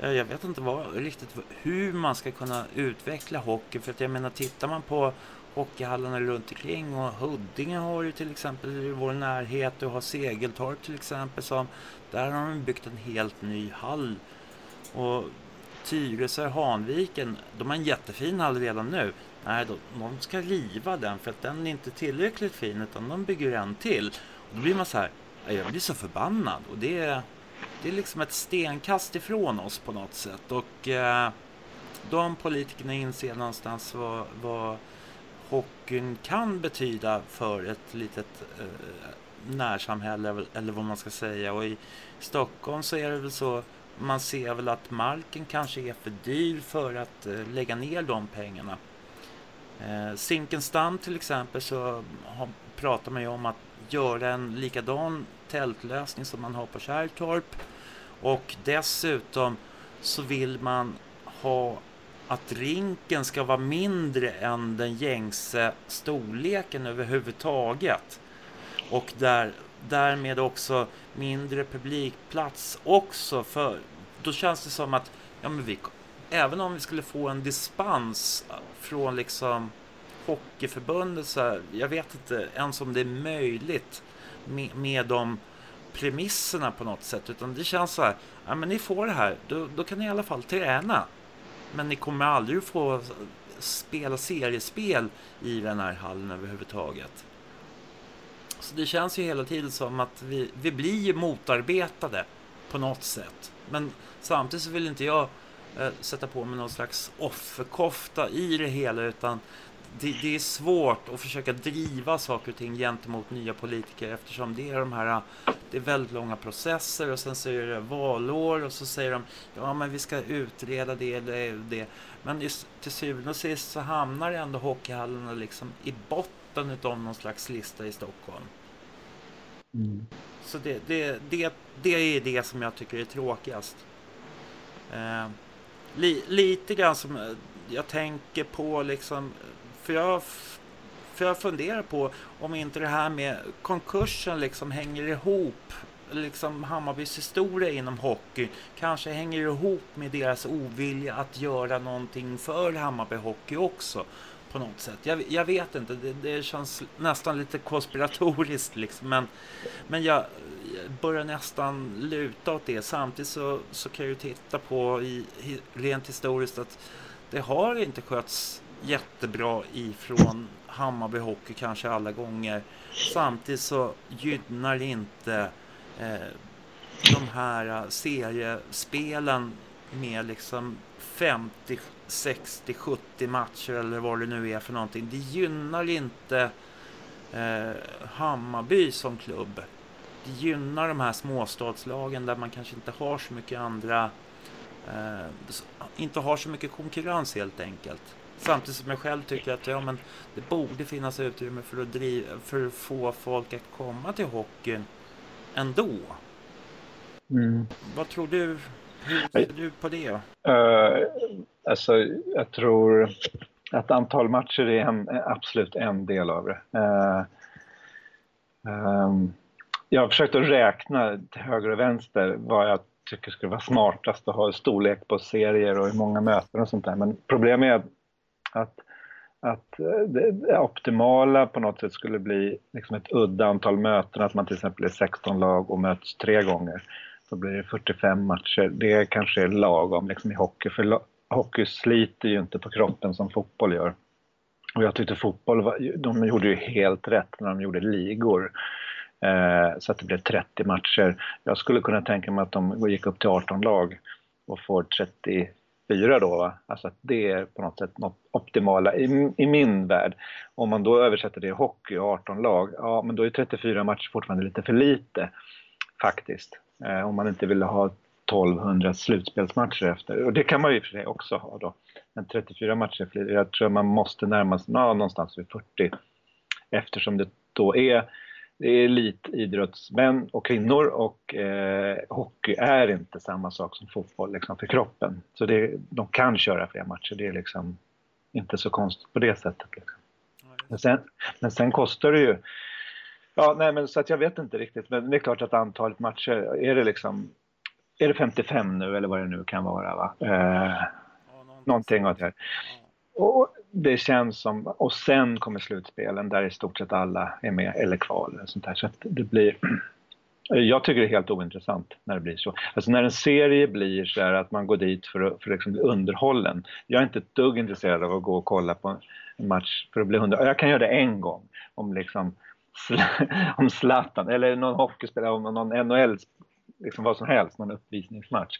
Eh, jag vet inte vad, riktigt hur man ska kunna utveckla hockey. För att jag menar, tittar man på hockeyhallarna runt omkring och Huddinge har ju till exempel i vår närhet. Du har Segeltorp till exempel som där har de byggt en helt ny hall. Och Tyresö, Hanviken, de har en jättefin hall redan nu. Nej, de, de ska riva den för att den är inte tillräckligt fin utan de bygger en till. Och då blir man så här, jag blir så förbannad och det är, det är liksom ett stenkast ifrån oss på något sätt. Och eh, de politikerna inser någonstans vad, vad hockeyn kan betyda för ett litet eh, närsamhälle eller vad man ska säga. Och i Stockholm så är det väl så man ser väl att marken kanske är för dyr för att eh, lägga ner de pengarna. Eh, Zinkensdamm till exempel så har, pratar man ju om att göra en likadan tältlösning som man har på Kärrtorp. Och dessutom så vill man ha att rinken ska vara mindre än den gängse storleken överhuvudtaget. Och där, därmed också mindre publikplats också. För då känns det som att ja, men vi, även om vi skulle få en dispens från liksom Hockeyförbundet så här, jag vet inte ens om det är möjligt med, med de premisserna på något sätt. Utan det känns så här, ja men ni får det här, då, då kan ni i alla fall träna. Men ni kommer aldrig få spela seriespel i den här hallen överhuvudtaget. Så det känns ju hela tiden som att vi, vi blir motarbetade på något sätt. Men samtidigt så vill inte jag sätta på mig någon slags offerkofta i det hela utan det, det, är svårt att försöka driva saker och ting gentemot nya politiker eftersom det är de här det är väldigt långa processer och sen så är det valår och så säger de ja men vi ska utreda det eller det. Men just, till syvende och sist så hamnar ändå hockeyhallarna liksom i botten av någon slags lista i Stockholm. Mm. Så det, det, det, det är det som jag tycker är tråkigast. Eh, li, lite grann som eh, jag tänker på liksom för jag, för jag funderar på om inte det här med konkursen liksom hänger ihop liksom Hammarbys historia inom hockey kanske hänger ihop med deras ovilja att göra någonting för Hammarby Hockey också på något sätt. Jag, jag vet inte, det, det, känns nästan lite konspiratoriskt liksom. Men, men jag, jag börjar nästan luta åt det. Samtidigt så, så kan jag ju titta på i, rent historiskt att det har inte skötts jättebra ifrån Hammarby Hockey kanske alla gånger. Samtidigt så gynnar inte eh, de här eh, seriespelen med liksom 50, 60, 70 matcher eller vad det nu är för någonting. Det gynnar inte eh, Hammarby som klubb. Det gynnar de här småstadslagen där man kanske inte har så mycket andra eh, inte har så mycket konkurrens helt enkelt. Samtidigt som jag själv tycker att ja, men det borde finnas utrymme för att, driva, för att få folk att komma till hockeyn ändå. Mm. Vad tror du? Hur ser du på det? Uh, alltså, jag tror att antal matcher är en, absolut en del av det. Uh, um, jag har försökt att räkna till höger och vänster vad jag tycker skulle vara smartast att ha storlek på serier och hur många möten och sånt där. Men problemet är att, att det optimala på något sätt skulle bli liksom ett udda antal möten, att man till exempel är 16 lag och möts tre gånger. Då blir det 45 matcher. Det kanske är lagom liksom i hockey, för hockey sliter ju inte på kroppen som fotboll gör. Och jag tyckte fotboll, var, de gjorde ju helt rätt när de gjorde ligor. Eh, så att det blev 30 matcher. Jag skulle kunna tänka mig att de gick upp till 18 lag och får 34 då. Va? Alltså att det är på något sätt något optimala i, i min värld. Om man då översätter det i hockey, 18 lag, ja men då är 34 matcher fortfarande lite för lite faktiskt. Eh, om man inte vill ha 1200 slutspelsmatcher efter. Och det kan man ju i och för sig också ha då. Men 34 matcher, för jag tror man måste närma sig ja, någonstans vid 40. Eftersom det då är det är elitidrottsmän och kvinnor och eh, hockey är inte samma sak som fotboll liksom, för kroppen. Så det, de kan köra fler matcher, det är liksom inte så konstigt på det sättet. Liksom. Men, sen, men sen kostar det ju... Ja, nej, men så att jag vet inte riktigt, men det är klart att antalet matcher, är det liksom... Är det 55 nu eller vad det nu kan vara? Va? Eh, ja, någonting åt det här. Och det känns som, och sen kommer slutspelen där i stort sett alla är med eller kval. Eller sånt där. Så att det blir, jag tycker det är helt ointressant när det blir så. Alltså när en serie blir så här att man går dit för att för liksom bli underhållen. Jag är inte ett dugg intresserad av att gå och kolla på en match för att bli underhållen. Jag kan göra det en gång om liksom om Zlatan eller någon hockeyspelare, om någon NHL liksom vad som helst, någon uppvisningsmatch.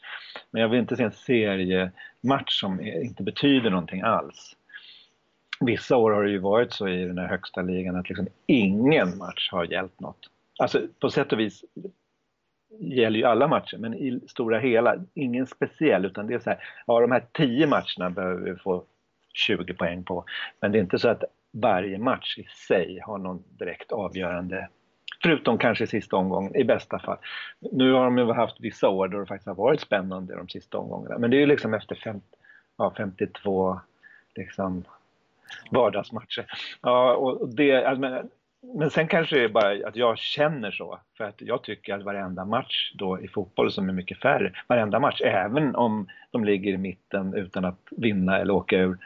Men jag vill inte se en seriematch som inte betyder någonting alls. vissa år har det ju varit så i den här högsta ligan att liksom ingen match har hjälpt något. Alltså på sätt och vis gäller ju alla matcher, men i stora hela, ingen speciell utan det är så här, ja de här tio matcherna behöver vi få 20 poäng på. Men det är inte så att varje match i sig har någon direkt avgörande Förutom kanske sista omgången i bästa fall. Nu har de ju haft vissa år då det faktiskt har varit spännande de sista omgångarna. Men det är ju liksom efter fem, ja, 52 liksom vardagsmatcher. Ja, och det, alltså, men, men sen kanske det är bara att jag känner så. För att jag tycker att varenda match då i fotboll som är mycket färre, varenda match, även om de ligger i mitten utan att vinna eller åka ur,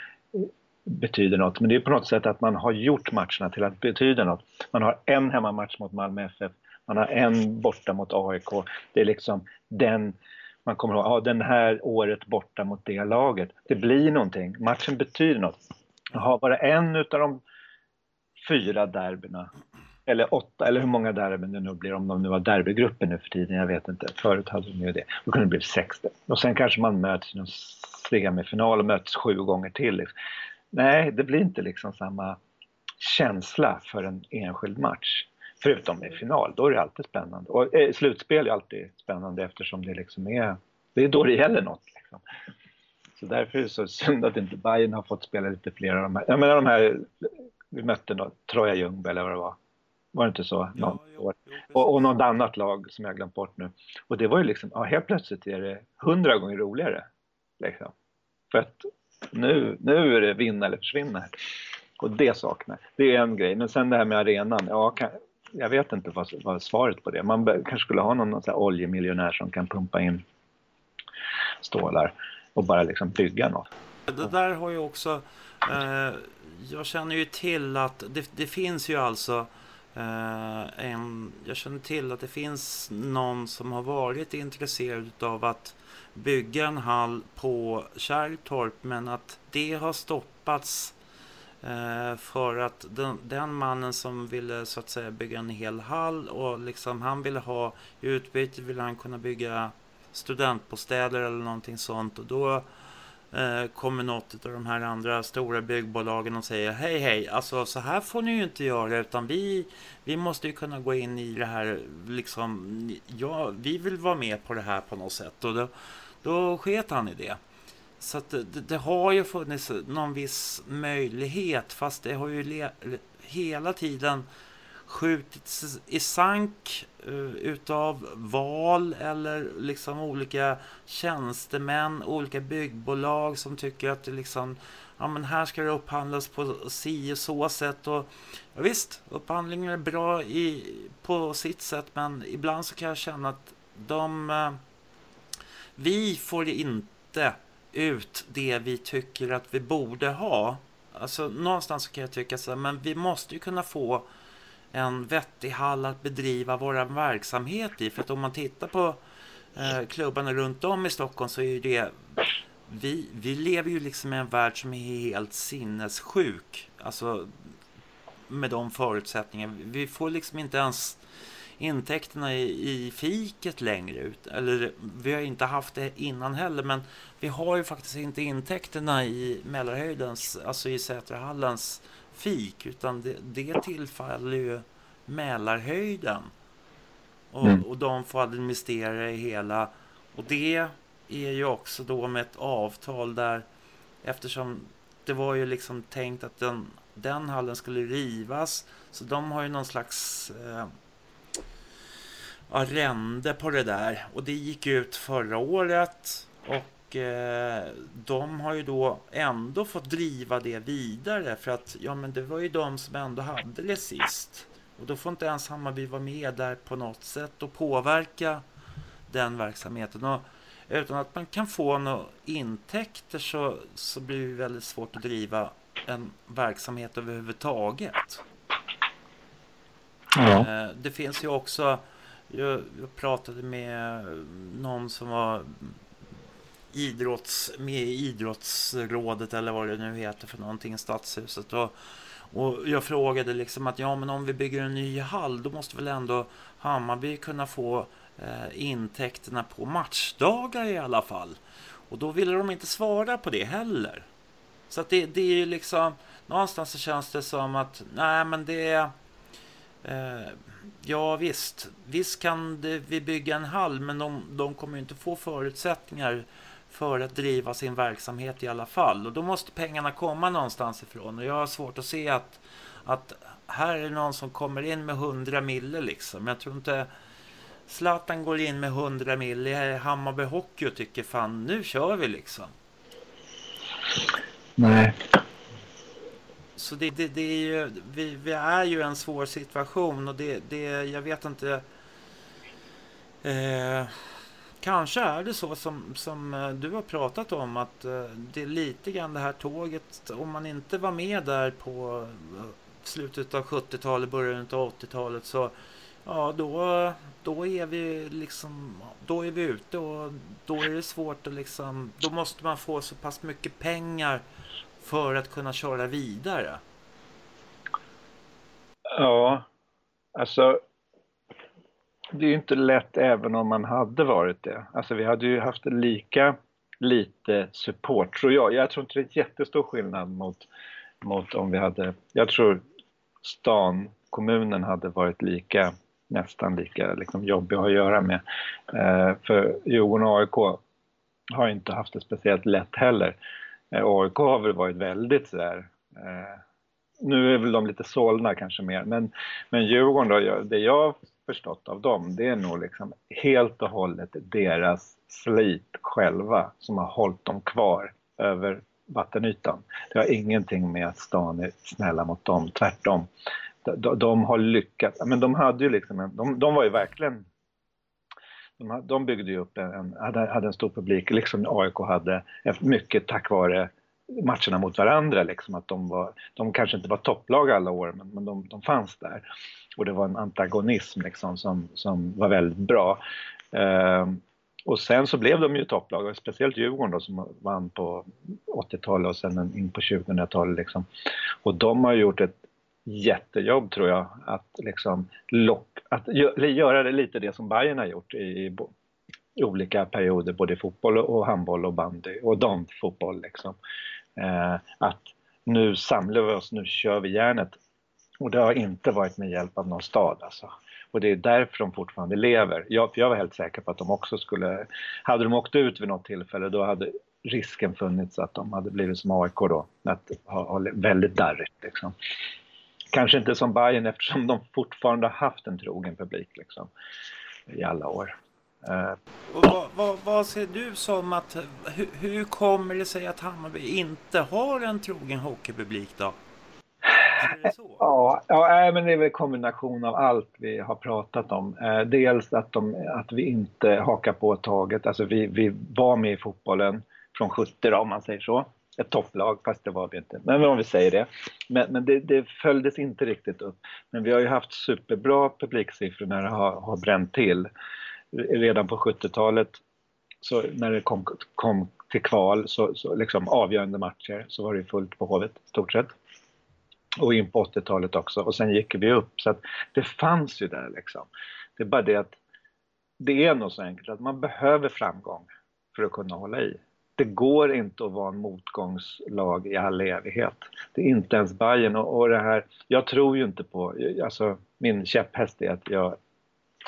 betyder något. Men det är på något sätt att man har gjort matcherna till att betyda något. Man har en hemmamatch mot Malmö FF, man har en borta mot AIK. Det är liksom den man kommer ihåg, ja, den här året borta mot det laget. Det blir någonting, matchen betyder något. Jaha, bara en utav de fyra derbyna, eller åtta, eller hur många derbyn det nu blir, om de nu har derbygrupper nu för tiden, jag vet inte. Förut hade de ju det. Då kunde det bli 60. Och sen kanske man möts i någon semifinal och möts sju gånger till. Nej, det blir inte liksom samma känsla för en enskild match. Förutom i final, då är det alltid spännande. Och eh, slutspel är alltid spännande eftersom det liksom är, det är då det gäller något. Liksom. Så därför är det så synd att inte Bayern har fått spela lite fler av de här. Jag menar de här, vi mötte då, Troja Ljungby eller vad det var. Var det inte så? Ja, jo, jo, och, och något annat lag som jag glömt bort nu. Och det var ju liksom, ja helt plötsligt är det hundra gånger roligare. Liksom. För att nu, nu är det vinna eller försvinna. Och det saknar Det är en grej. Men sen det här med arenan. Ja, kan, jag vet inte vad, vad svaret på det. Man kanske skulle ha någon, någon oljemiljonär som kan pumpa in stålar och bara liksom bygga något. Det där har ju också... Eh, jag känner ju till att det, det finns ju alltså eh, Eh, en... Jag känner till att det finns någon som har varit intresserad av att bygga en hall på Kärrtorp men att det har stoppats eh, för att den, den, mannen som ville så att säga bygga en hel hall och liksom han ville ha i utbyte ville han kunna bygga studentbostäder eller någonting sånt. Och då Eh, kommer något av de här andra stora byggbolagen och säger hej hej, alltså så här får ni ju inte göra utan vi, vi måste ju kunna gå in i det här liksom, ja, vi vill vara med på det här på något sätt och då, då sket han i det. Så att det, det, har ju funnits någon viss möjlighet fast det har ju hela tiden skjutits i sank eh, utav val eller liksom olika tjänstemän, olika byggbolag som tycker att det liksom ja men här ska det upphandlas på si och så sätt och ja, visst, upphandlingar är bra i, på sitt sätt men ibland så kan jag känna att de eh, vi får inte ut det vi tycker att vi borde ha. Alltså någonstans kan jag tycka så här, men vi måste ju kunna få en vettig hall att bedriva vår verksamhet i. För att om man tittar på eh, klubbarna runt om i Stockholm så är ju det vi, vi lever ju liksom i en värld som är helt sinnessjuk. Alltså med de förutsättningarna. Vi får liksom inte ens intäkterna i, i fiket längre. ut. Eller vi har inte haft det innan heller, men vi har ju faktiskt inte intäkterna i Mälarhöjdens, alltså i Sätrahallens fik, utan det, det tillfaller ju Mälarhöjden. Och, mm. och de får administrera i hela. Och det är ju också då med ett avtal där eftersom det var ju liksom tänkt att den, den hallen skulle rivas. Så de har ju någon slags eh, arrende på det där. Och det gick ut förra året. Och eh, de har ju då ändå fått driva det vidare. För att ja, men det var ju de som ändå hade det sist. Och då får inte ens Hammarby vara med där på något sätt och påverka den verksamheten. Och utan att man kan få några intäkter så, så blir det väldigt svårt att driva en verksamhet överhuvudtaget. Ja. Eh, det finns ju också jag, jag pratade med någon som var idrotts, med idrottsrådet eller vad det nu heter för någonting stadshuset. Och, och jag frågade liksom att ja men om vi bygger en ny hall då måste väl ändå Hammarby kunna få eh, intäkterna på matchdagar i alla fall. Och då ville de inte svara på det heller. Så att det, det är ju liksom, någonstans så känns det som att, nej men det är, eh, ja visst, visst kan det, vi bygga en hall, men de, de kommer inte få förutsättningar för att driva sin verksamhet i alla fall. Och då måste pengarna komma någonstans ifrån. Och jag har svårt att se att, att här är någon som kommer in med 100 mille liksom. Jag tror inte Zlatan går in med 100 mille i Hammarby Hockey och tycker fan nu kör vi liksom. Nej. Så det, det, det är ju, vi, vi är ju en svår situation och det, det jag vet inte. Eh, kanske är det så som, som eh, du har pratat om att eh, det är lite grann det här tåget. Om man inte var med där på eh, slutet av 70-talet, början av 80-talet så ja, då, då är vi liksom, då är vi ute och då är det svårt att liksom, då måste man få så pass mycket pengar för att kunna köra vidare. Ja, alltså det är ju inte lätt även om man hade varit det. Alltså vi hade ju haft lika lite support tror jag. Jag tror inte det är jättestor skillnad mot, mot om vi hade, jag tror stan, kommunen hade varit lika nästan lika liksom, jobbig att göra med. Eh, för Djurgården och AIK har inte haft det speciellt lätt heller. Eh, AIK har väl varit väldigt sådär eh, nu är väl de lite sålna kanske mer, men, men Djurgården då, det jag förstått av dem, det är nog liksom helt och hållet deras slit själva som har hållit dem kvar över vattenytan. Det har ingenting med att stan är snälla mot dem, tvärtom de, de har lyckats. Men de hade ju liksom en, de, de var ju verkligen de, de byggde ju upp en, hade, hade en stor publik, liksom AIK hade, eh, mycket tack vare matcherna mot varandra. Liksom, att de, var, de kanske inte var topplag alla år, men, men de, de fanns där. Och det var en antagonism liksom, som, som var väldigt bra. Eh, och sen så blev de ju topplag, speciellt Djurgården då, som vann på 80-talet och sen in på 2000-talet. Liksom. Och de har gjort ett jättejobb tror jag att liksom lock, att göra det lite det som Bayern har gjort i, i olika perioder både i fotboll och handboll och bandy och damfotboll liksom. Eh, att nu samlar vi oss, nu kör vi järnet. Och det har inte varit med hjälp av någon stad alltså. Och det är därför de fortfarande lever. Jag, jag var helt säker på att de också skulle, hade de åkt ut vid något tillfälle då hade risken funnits att de hade blivit som AIK då, att ha, ha väldigt darrigt liksom. Kanske inte som Bayern eftersom de fortfarande har haft en trogen publik liksom, i alla år. Uh, vad, vad, vad, ser du som att, hur, hur, kommer det sig att Hammarby inte har en trogen hockeypublik då? Ja, ja, men det är väl en kombination av allt vi har pratat om. Eh, dels att, de, att vi inte hakar på taget, alltså vi, vi var med i fotbollen från 70 då, om man säger så ett topplag, fast det var vi inte. Men om vi säger det. Men, men det, det följdes inte riktigt upp. Men vi har ju haft superbra publiksiffror när det har, har bränt till. Redan på 70-talet, så när det kom, kom till kval, så, så liksom avgörande matcher, så var det fullt på Hovet, stort sett. Och in på 80-talet också. Och sen gick vi upp. Så att det fanns ju där liksom. Det är bara det att det är nog så enkelt att man behöver framgång för att kunna hålla i det går inte att vara en motgångslag i all evighet. Det är inte ens Bayern och, och det här, jag tror ju inte på, alltså min käpphäst är att jag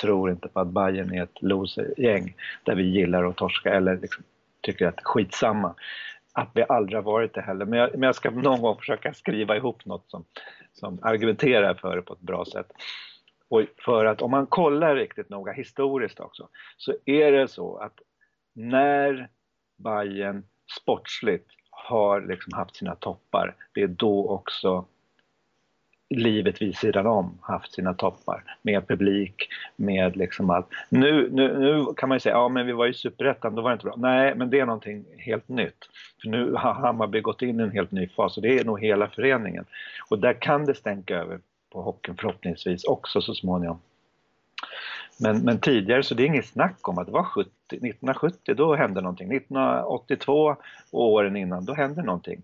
tror inte på att Bayern är ett losergäng där vi gillar att torska eller liksom tycker att skitsamma. Att vi aldrig har varit det heller. Men jag, men jag ska någon gång försöka skriva ihop något som, som argumenterar för det på ett bra sätt. Och för att om man kollar riktigt noga historiskt också så är det så att när Bayern sportsligt har liksom haft sina toppar. Det är då också livet vid sidan om haft sina toppar med publik, med liksom allt. Nu, nu, nu kan man ju säga, ja men vi var i superettan, då var det inte bra. Nej, men det är någonting helt nytt. För nu har Hammarby gått in i en helt ny fas och det är nog hela föreningen. Och där kan det stänka över på hockeyn förhoppningsvis också så småningom. Men, men tidigare så det är inget snack om att det var 70, 1970 då hände någonting. 1982 och åren innan då hände någonting.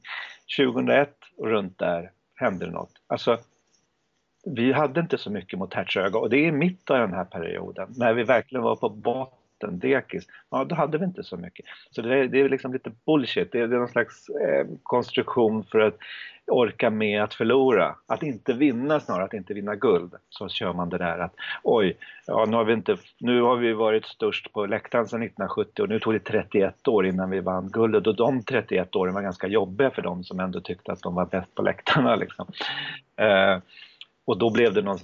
2001 och runt där hände det något. Alltså, vi hade inte så mycket mot Hertsöga och det är mitt av den här perioden när vi verkligen var på botten botten, dekis, ja då hade vi inte så mycket. Så det är, det är liksom lite bullshit, det är, det är någon slags eh, konstruktion för att orka med att förlora. Att inte vinna snarare, att inte vinna guld. Så kör man det där att oj, ja, nu, har vi inte, nu har vi varit störst på läktaren sedan 1970 och nu tog det 31 år innan vi vann guldet och de 31 åren var ganska jobbiga för dem som ändå tyckte att de var bäst på läktarna. Liksom. Eh, och då blev det någon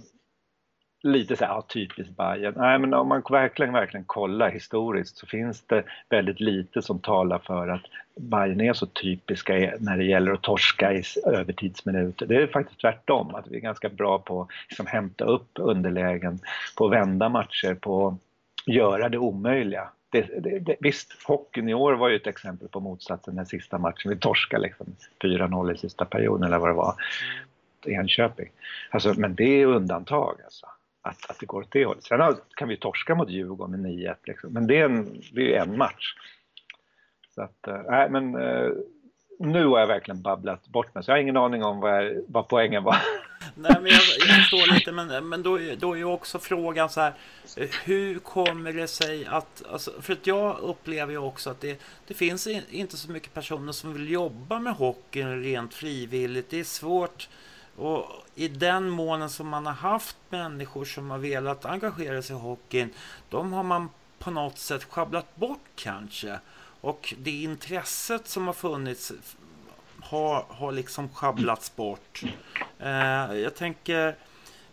lite så här, ja, typiskt Bayern. Nej, men om man verkligen, verkligen kollar historiskt så finns det väldigt lite som talar för att Bayern är så typiska när det gäller att torska i övertidsminuter. Det är faktiskt tvärtom, att vi är ganska bra på att liksom, hämta upp underlägen, på att vända matcher, på att göra det omöjliga. Det, det, det, visst, hockeyn i år var ju ett exempel på motsatsen den sista matchen. Vi torskade liksom 4-0 i sista perioden eller vad det var. Mm. Enköping. Alltså, men det är undantag alltså att, att det går åt det hållet. Sen kan vi torska mot Djurgården med 9-1 liksom. men det är, en, det är en match. Så att, äh, nej men äh, nu har jag verkligen babblat bort mig så jag har ingen aning om vad, jag, vad poängen var. Nej men jag, jag förstår lite men, men då, då är ju också frågan så här hur kommer det sig att, alltså, för att jag upplever ju också att det, det finns inte så mycket personer som vill jobba med hockeyn rent frivilligt. Det är svårt och i den månen som man har haft människor som har velat engagera sig i hockeyn, de har man på något sätt schabblat bort kanske. Och det intresset som har funnits har, har liksom sjabblats bort. Eh, jag tänker,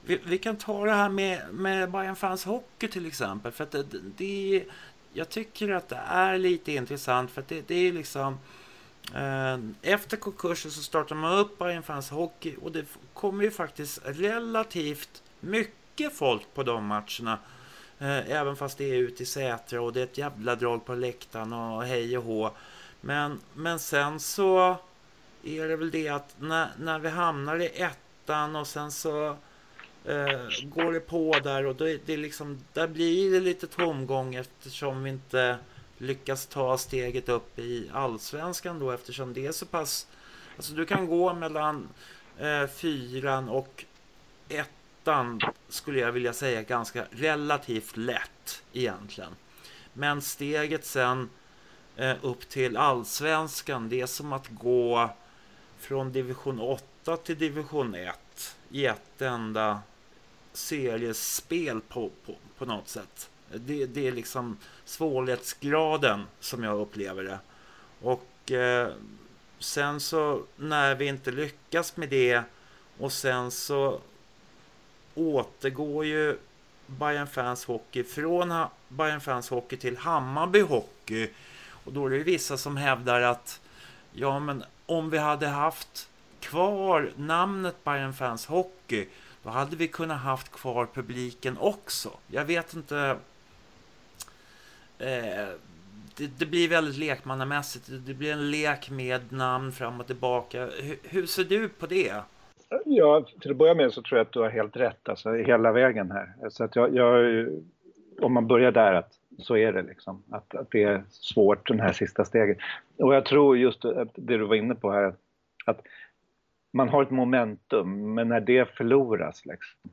vi, vi, kan ta det här med, med Bayern Fans Hockey till exempel. För att det, det, jag tycker att det är lite intressant för att det, det är liksom Eh, efter konkursen så startade man upp Bayern Fans Hockey och det kommer ju faktiskt relativt mycket folk på de matcherna. Eh, även fast det är ute i Sätra och det är ett jävla drag på läktaren och hej och hå. Men, men sen så är det väl det att när, när vi hamnar i ettan och sen så eh, går det på där och då är det liksom, där blir det lite tomgång eftersom vi inte lyckas ta steget upp i allsvenskan då eftersom det är så pass... Alltså du kan gå mellan eh, fyran och ettan skulle jag vilja säga ganska relativt lätt egentligen. Men steget sen eh, upp till allsvenskan det är som att gå från division 8 till division 1 i ett enda seriespel på, på, på något sätt. Det, det är liksom svårighetsgraden som jag upplever det. Och eh, sen så när vi inte lyckas med det och sen så återgår ju Bayern Fans Hockey från Bayern Fans Hockey till Hammarby Hockey. Och då är det vissa som hävdar att ja, men om vi hade haft kvar namnet Bayern Fans Hockey då hade vi kunnat haft kvar publiken också. Jag vet inte Eh, det, det, blir väldigt lekmannamässigt. Det blir en lek med namn fram och tillbaka. Hur, hur, ser du på det? Ja, till att börja med så tror jag att du har helt rätt, alltså hela vägen här. Så att jag, jag om man börjar där, att så är det liksom. Att, att det är svårt, den här sista steget. Och jag tror just det du var inne på här, att man har ett momentum, men när det förloras liksom,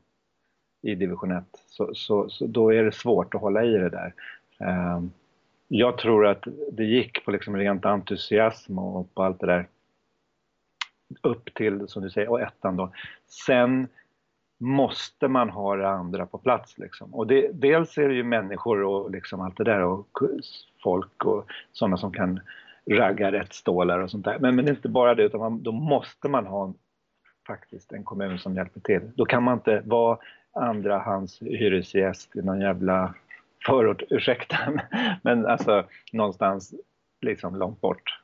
i division 1 så, så, så, då är det svårt att hålla i det där. Ehm, jag tror att det gick på liksom rent entusiasm och på allt det där upp till, som du säger, och ettan då. Sen måste man ha det andra på plats liksom. Och det, dels är det ju människor och liksom allt det där och folk och sådana som kan ragga rätt stålar och sånt där. Men, men inte bara det utan man, då måste man ha faktiskt en kommun som hjälper till. Då kan man inte vara andra hans hyresgäst i någon jävla förort, ursäkta, men alltså någonstans liksom långt bort,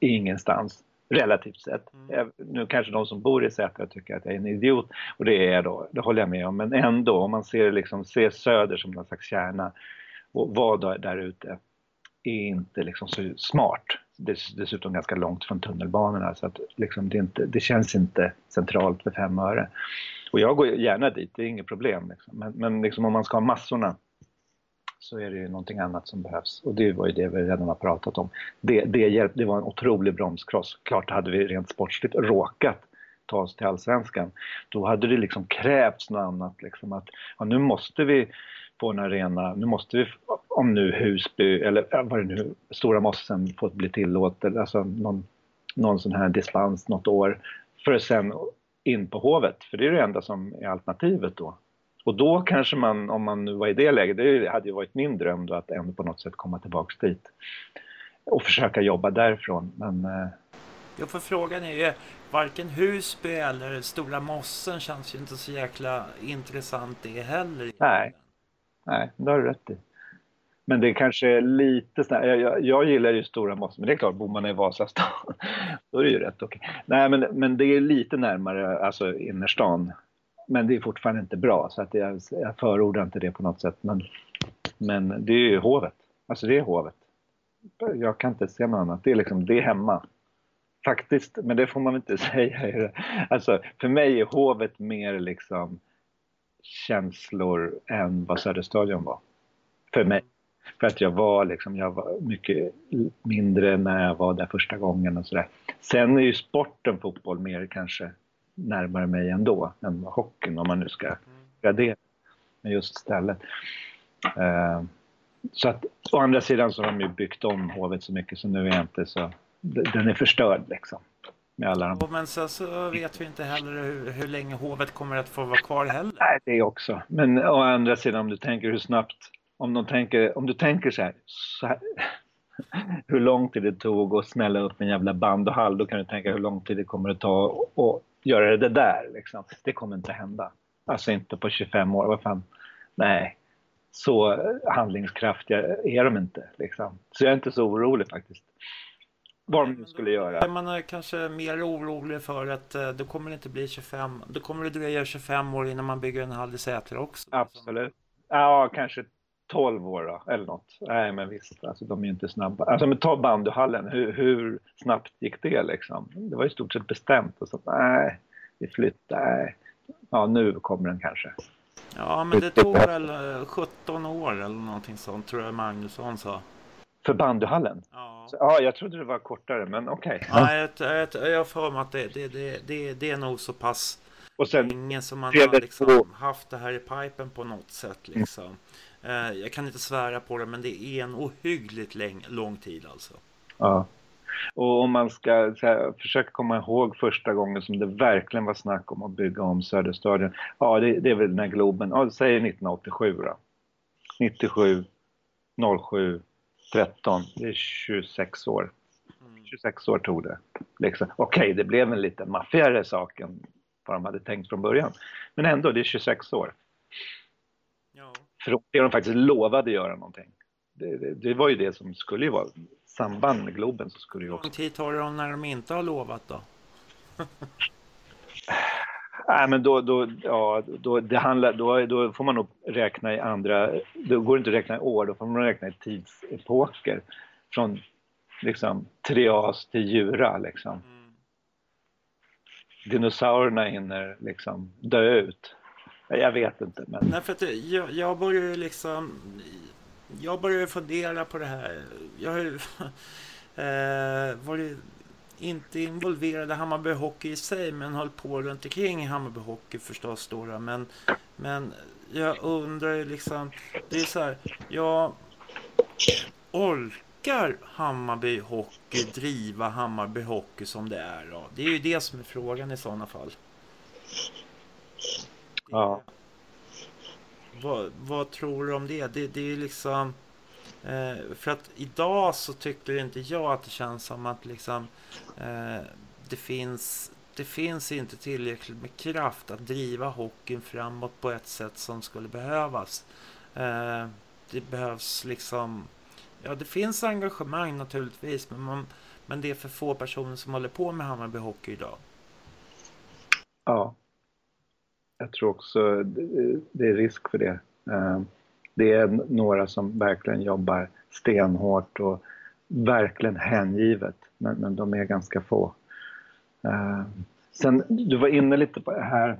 ingenstans relativt sett. Mm. Nu kanske de som bor i Sätra tycker att jag är en idiot och det är jag då, det håller jag med om, men ändå om man ser, liksom, ser söder som någon slags kärna och vad där ute är inte liksom så smart. Dessutom ganska långt från tunnelbanorna så att liksom det, inte, det känns inte centralt för fem öre. Och jag går gärna dit, det är inget problem. Liksom. Men, men liksom om man ska ha massorna så är det ju någonting annat som behövs. Och det var ju det vi redan har pratat om. Det, det, hjälp, det var en otrolig bromskross. Klart hade vi rent sportsligt råkat ta oss till allsvenskan. Då hade det liksom krävts något annat. Liksom att, ja, nu måste vi få en arena, nu måste vi om nu Husby eller vad det nu Stora Mossen fått bli tillåtet, alltså någon, någon sån här dispens något år för att sen in på Hovet, för det är det enda som är alternativet då. Och då kanske man, om man nu var i det läget, det hade ju varit min dröm då att ändå på något sätt komma tillbaks dit och försöka jobba därifrån. Men, eh, Ja, för frågan är ju, varken Husby eller Stora Mossen känns ju inte så jäkla intressant det heller. Nej. nej, det har du rätt i. Men det kanske är lite snä- jag, jag, jag gillar ju Stora Mossen, men det är klart, bor man i Vasastan då är det ju rätt okej. Nej, men, men det är lite närmare alltså innerstan. Men det är fortfarande inte bra, så att jag, jag förordar inte det på något sätt. Men, men det är ju hovet. Alltså det är hovet. Jag kan inte se något annat. Det är liksom, det är hemma. Faktiskt, men det får man inte säga. Alltså, för mig är hovet mer liksom känslor än vad Söderstadion var. För mig. För att jag var liksom, jag var mycket mindre när jag var där första gången och sådär. Sen är ju sporten fotboll mer kanske närmare mig ändå än vad hockeyn om man nu ska gradera med just stället. Eh, så att å andra sidan så har de ju byggt om hovet så mycket så nu är jag inte så, den är förstörd liksom. Med alla de Och Men sen så vet vi inte heller hur, hur länge hovet kommer att få vara kvar heller. Nej, det också. Men å andra sidan om du tänker hur snabbt, om, de tänker, om du tänker så här, så här hur lång tid det tog att smälla upp en jävla band och hall, då kan du tänka hur lång tid det kommer att ta att göra det där. Liksom. Det kommer inte hända. Alltså inte på 25 år. Vad fan? Nej, så handlingskraftiga är de inte. Liksom. Så jag är inte så orolig faktiskt. Vad de nu skulle göra. Man är kanske mer orolig för att eh, det kommer inte bli 25, då kommer det dröja 25 år innan man bygger en hall i Säter också. Absolut. Ja, kanske 12 år då, eller något. Nej, men visst, alltså, de är ju inte snabba. Alltså, men ta bandyhallen, hur, hur snabbt gick det liksom? Det var i stort sett bestämt och så, nej, vi flyttar. Ja, nu kommer den kanske. Ja, men det tog väl eh, 17 år eller någonting sånt tror jag Magnusson sa. För bandyhallen? Ja. Så, ja, jag trodde det var kortare, men okej. Ja, jag, jag, jag har för mig att det, det, det, det, det är nog så pass Och sen, länge som man har liksom haft det här i pipen på något sätt. Liksom. Eh, jag kan inte svära på det, men det är en ohyggligt läng, lång tid alltså. ja. Och om man ska här, försöka komma ihåg första gången som det verkligen var snack om att bygga om Söderstadion. Ja, det, det är väl när Globen, ja, säg 1987 då. 97, 07, 13, det är 26 år. 26 år tog det. Liksom. Okej, det blev en lite maffigare sak än vad de hade tänkt från början. Men ändå, det är 26 år. För det de faktiskt lovade göra någonting. Det, det, det var ju det som skulle ju vara samband med Globen så skulle ju Hur också... lång tid tar det när de inte har lovat då? Nej, men då, då, ja, då, det handlar, då, då får man nog räkna i andra... Då går det inte att räkna i år, då får man räkna i tidsepoker. Från liksom trias till djura liksom. Dinosaurierna hinner liksom dö ut. Jag vet inte, men... Nej, för att jag, jag börjar ju liksom... Jag börjar ju fundera på det här. Jag har ju eh, varit inte involverad i Hammarby Hockey i sig, men höll på runt omkring Hammarby Hockey förstås då. då. Men, men jag undrar ju liksom... Det är så här, jag orkar Hammarby Hockey driva Hammarby Hockey som det är då? Det är ju det som är frågan i sådana fall. Ja. Vad, vad tror du om det? Det, det är liksom... Eh, för att idag så tycker inte jag att det känns som att liksom... Eh, det finns... Det finns inte tillräckligt med kraft att driva hockeyn framåt på ett sätt som skulle behövas. Eh, det behövs liksom... Ja, det finns engagemang naturligtvis, men, man, men det är för få personer som håller på med Hammarby Hockey idag. Ja. Jag tror också det det är risk för det. Eh, det är några som verkligen jobbar stenhårt och verkligen hängivet, men, men de är ganska få. Eh, sen, du var inne lite på det här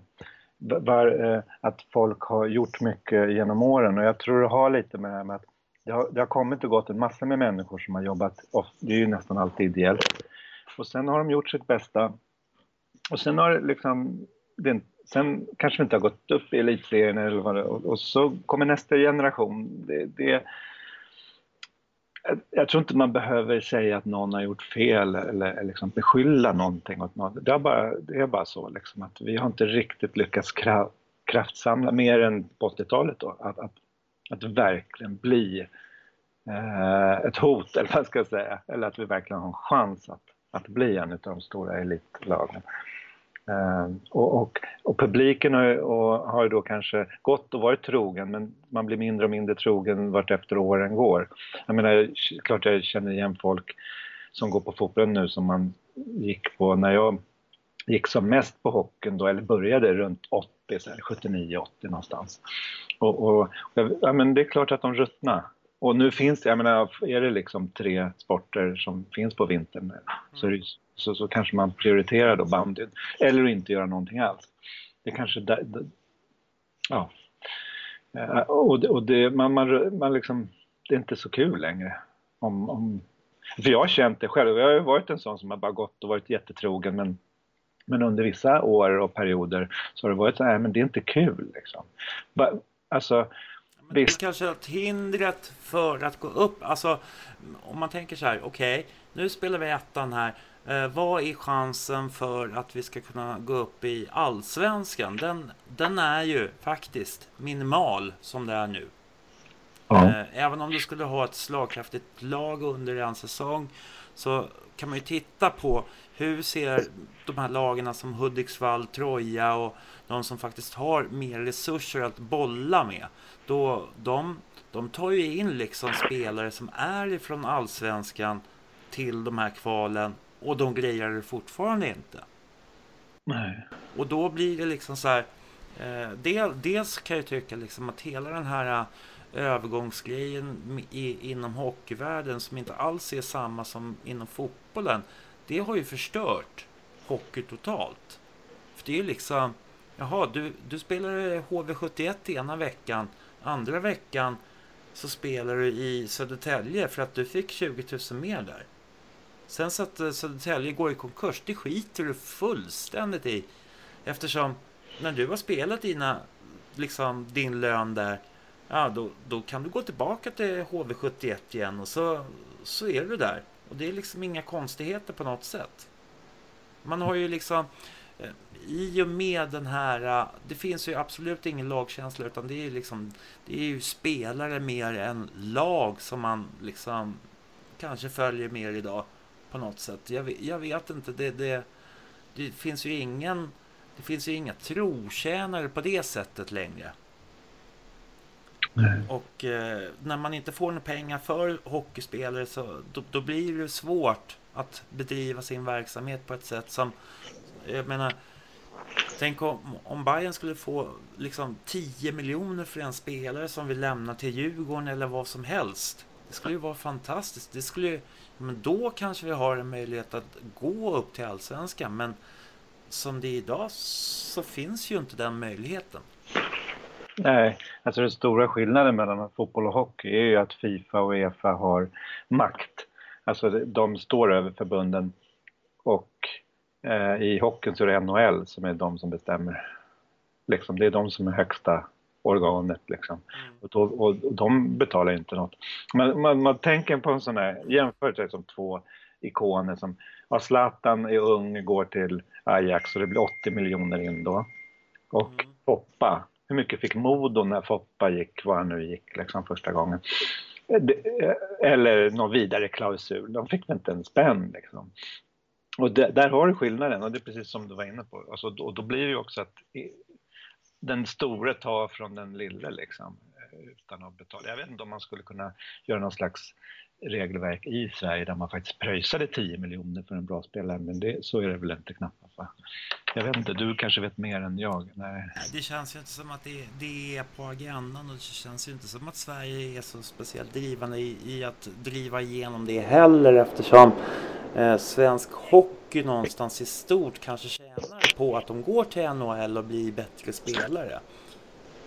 var, att folk har gjort mycket genom åren och jag tror det har lite med det här med att det har, det har kommit och gått en massa med människor som har jobbat, och det är ju nästan alltid ideellt. Och sen har de gjort sitt bästa och sen har det liksom, det, sen kanske vi inte har gått upp i elitserien eller vad det och, och så kommer nästa generation. Det, det, jag, jag tror inte man behöver säga att någon har gjort fel eller liksom beskylla någonting åt någon. Det är bara, det är bara så liksom att vi har inte riktigt lyckats kraftsamla mer än på 80-talet då. Att, att, att verkligen bli eh, ett hot eller vad ska jag säga. Eller att vi verkligen har en chans att, att bli en av de stora elitlagen. Ehm, och, och, och, publiken har, och, har då kanske gått och varit trogen men man blir mindre och mindre trogen vart efter åren går. Jag menar, klart jag känner igen folk som går på fotbollen nu som man gick på när jag gick som mest på hockeyn då, eller började runt 80, 79-80 någonstans. Och, och, ja, men det är klart att de ruttnar. Och nu finns det, jag menar, är det liksom tre sporter som finns på vintern så, det, så, så kanske man prioriterar då bandyn. Eller inte göra någonting alls. Det kanske, där, ja. Eh, och, och det, man, man, man liksom, det är inte så kul längre. Om, om, för jag har känt det själv, jag har ju varit en sån som har bara gått och varit jättetrogen men men under vissa år och perioder så har det varit så här, men det är inte kul liksom. Alltså, men det är kanske att hindret för att gå upp, alltså om man tänker så här, okej, okay, nu spelar vi ettan här. Eh, vad är chansen för att vi ska kunna gå upp i allsvenskan? Den, den är ju faktiskt minimal som det är nu. Ja. Eh, även om du skulle ha ett slagkraftigt lag under en säsong så kan man ju titta på hur ser de här lagarna som Hudiksvall, Troja och de som faktiskt har mer resurser att bolla med. Då de, de tar ju in liksom spelare som är ifrån allsvenskan till de här kvalen och de grejer det fortfarande inte. Nej. Och då blir det liksom så här. Eh, del, dels kan jag tycka liksom att hela den här eh, övergångsgrejen i, inom hockeyvärlden som inte alls är samma som inom fotbollen. Det har ju förstört hockey totalt. För det är ju liksom, jaha, du, du spelar HV71 ena veckan, andra veckan så spelar du i Södertälje för att du fick 20 000 mer där. Sen så att eh, Södertälje går i konkurs, det skiter du fullständigt i. Eftersom när du har spelat dina, liksom, din lön där, ja, då, då kan du gå tillbaka till HV71 igen och så, så är du där. Och det är liksom inga konstigheter på något sätt. Man har ju liksom eh, i och med den här, eh, det finns ju absolut ingen lagkänsla utan det är liksom, det är ju spelare mer än lag som man liksom kanske följer mer idag på något sätt. Jag, jag vet inte, det, det, det finns ju ingen, det finns ju inga trotjänare på det sättet längre. Nej. Och eh, när man inte får några pengar för hockeyspelare så då, då, blir det svårt att bedriva sin verksamhet på ett sätt som, jag menar, Tänk om, om Bayern skulle få liksom 10 miljoner för en spelare som vill lämna till Djurgården eller vad som helst. Det skulle ju vara fantastiskt. Det skulle ju, men då kanske vi har en möjlighet att gå upp till Allsvenskan. Men som det är idag så finns ju inte den möjligheten. Nej, alltså den stora skillnaden mellan fotboll och hockey är ju att Fifa och Uefa har makt. Alltså de står över förbunden och eh, i hockeyn så är det NHL som är de som bestämmer. Liksom, det är de som är högsta organet liksom. Mm. Och, då, och, de betalar inte något. Man, man, man tänker på en sån här, jämför som två ikoner som, ja, Zlatan är ung, går till Ajax och det blir 80 miljoner in då. Och mm. Foppa, hur mycket fick Modo när Foppa gick, vad han nu gick liksom första gången? Eh, eller någon vidare klausul, de fick inte en spänn liksom. Och det, där har du skillnaden och det är precis som du var inne på. Alltså, och då blir det ju också att den store tar från den lille liksom eh, utan att betala. Jag vet inte om man skulle kunna göra någon slags regelverk i Sverige där man faktiskt pröjsade 10 miljoner för en bra spelare, men det, så är det väl inte knappast va? Jag vet inte, du kanske vet mer än jag? Nej. Det känns ju inte som att det, det är på agendan och det känns ju inte som att Sverige är så speciellt drivande i, i att driva igenom det heller eftersom eh, svensk hockey någonstans i stort kanske tjänar på att de går till NHL och blir bättre spelare.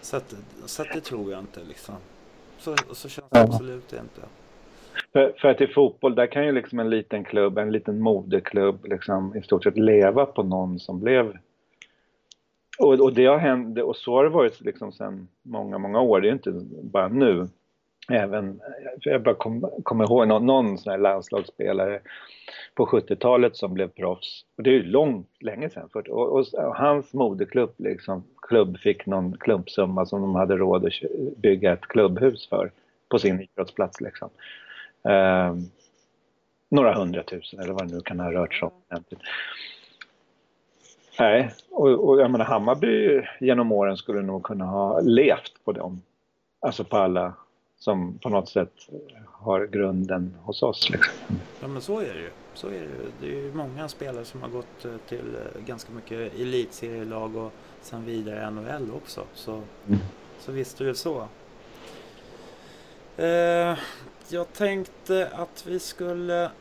Så, att, så att det tror jag inte liksom. Så, så känns det absolut inte. För, för, att i fotboll, där kan ju liksom en liten klubb, en liten moderklubb liksom i stort sett leva på någon som blev... Och, och det har hänt, och så har det varit liksom sedan många, många år, det är inte bara nu. även, jag bara kommer kom ihåg någon, någon sån här landslagsspelare på 70-talet som blev proffs. Och det är ju långt, länge sedan. För, och, och, och, hans moderklubb, liksom, klubb fick någon klumpsumma som de hade råd att bygga ett klubbhus för på sin idrottsplats. Liksom. Eh, några hundratusen eller vad det nu kan ha rört sig om. Nej, och, och jag menar Hammarby genom åren skulle nog kunna ha levt på dem. Alltså på alla som på något sätt har grunden hos oss. Liksom. Ja men så är det ju. Så är det ju. Det är ju många spelare som har gått eh, till eh, ganska mycket elitserielag och sen vidare NHL också. Så, mm. så visst är det så. Eh, jag tänkte att vi skulle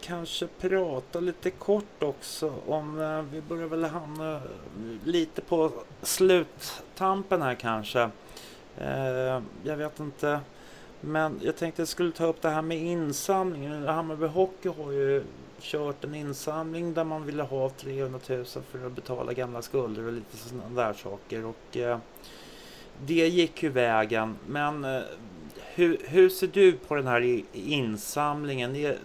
kanske prata lite kort också om, eh, vi börjar väl hamna lite på sluttampen här kanske. Eh, jag vet inte. Men jag tänkte jag skulle ta upp det här med insamlingen. Hammarby Hockey har ju kört en insamling där man ville ha 300 000 för att betala gamla skulder och lite sådana där saker. Och eh, det gick ju vägen. Men eh, hur, hur, ser du på den här insamlingen?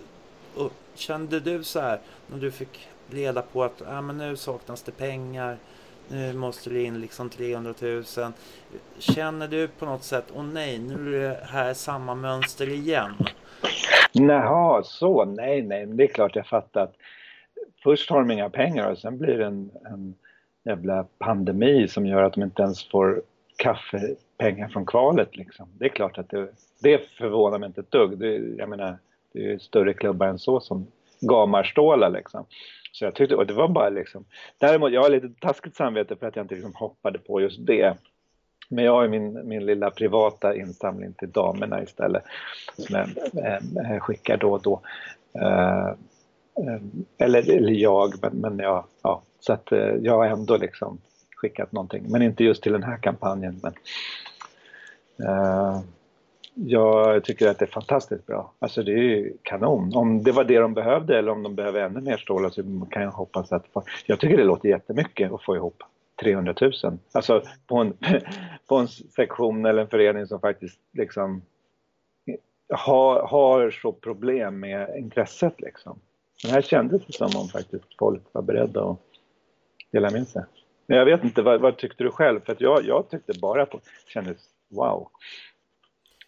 Kände du så här när du fick reda på att ah, men nu saknas det pengar? nu måste det in liksom 300 000. Känner du på något sätt, åh nej, nu är det här samma mönster igen? Jaha, så, nej, nej, men det är klart jag fattar att först har de inga pengar och sen blir det en, en jävla pandemi som gör att de inte ens får kaffepengar från kvalet liksom. Det är klart att det, det förvånar mig inte ett dugg. Det, jag menar, det är ju större klubbar än så som Gamarståla liksom. Så jag tyckte, och det var bara liksom, däremot jag har lite taskigt samvete för att jag inte liksom hoppade på just det. Men jag har min, min lilla privata insamling till damerna istället som jag äh, skickar då och då. Äh, eller, eller jag, men, men jag, ja, så att jag har ändå liksom skickat någonting, men inte just till den här kampanjen. Men, eh, jag tycker att det är fantastiskt bra. Alltså det är ju kanon. Om det var det de behövde eller om de behöver ännu mer stålar så alltså, kan jag hoppas att... Jag tycker det låter jättemycket att få ihop 300 000. Alltså på en, på en sektion eller en förening som faktiskt liksom har, har så problem med intresset liksom. Men här kändes det som om faktiskt folk var beredda att dela med sig. Men jag vet inte, vad, vad tyckte du själv? För jag, jag tyckte bara på, kändes wow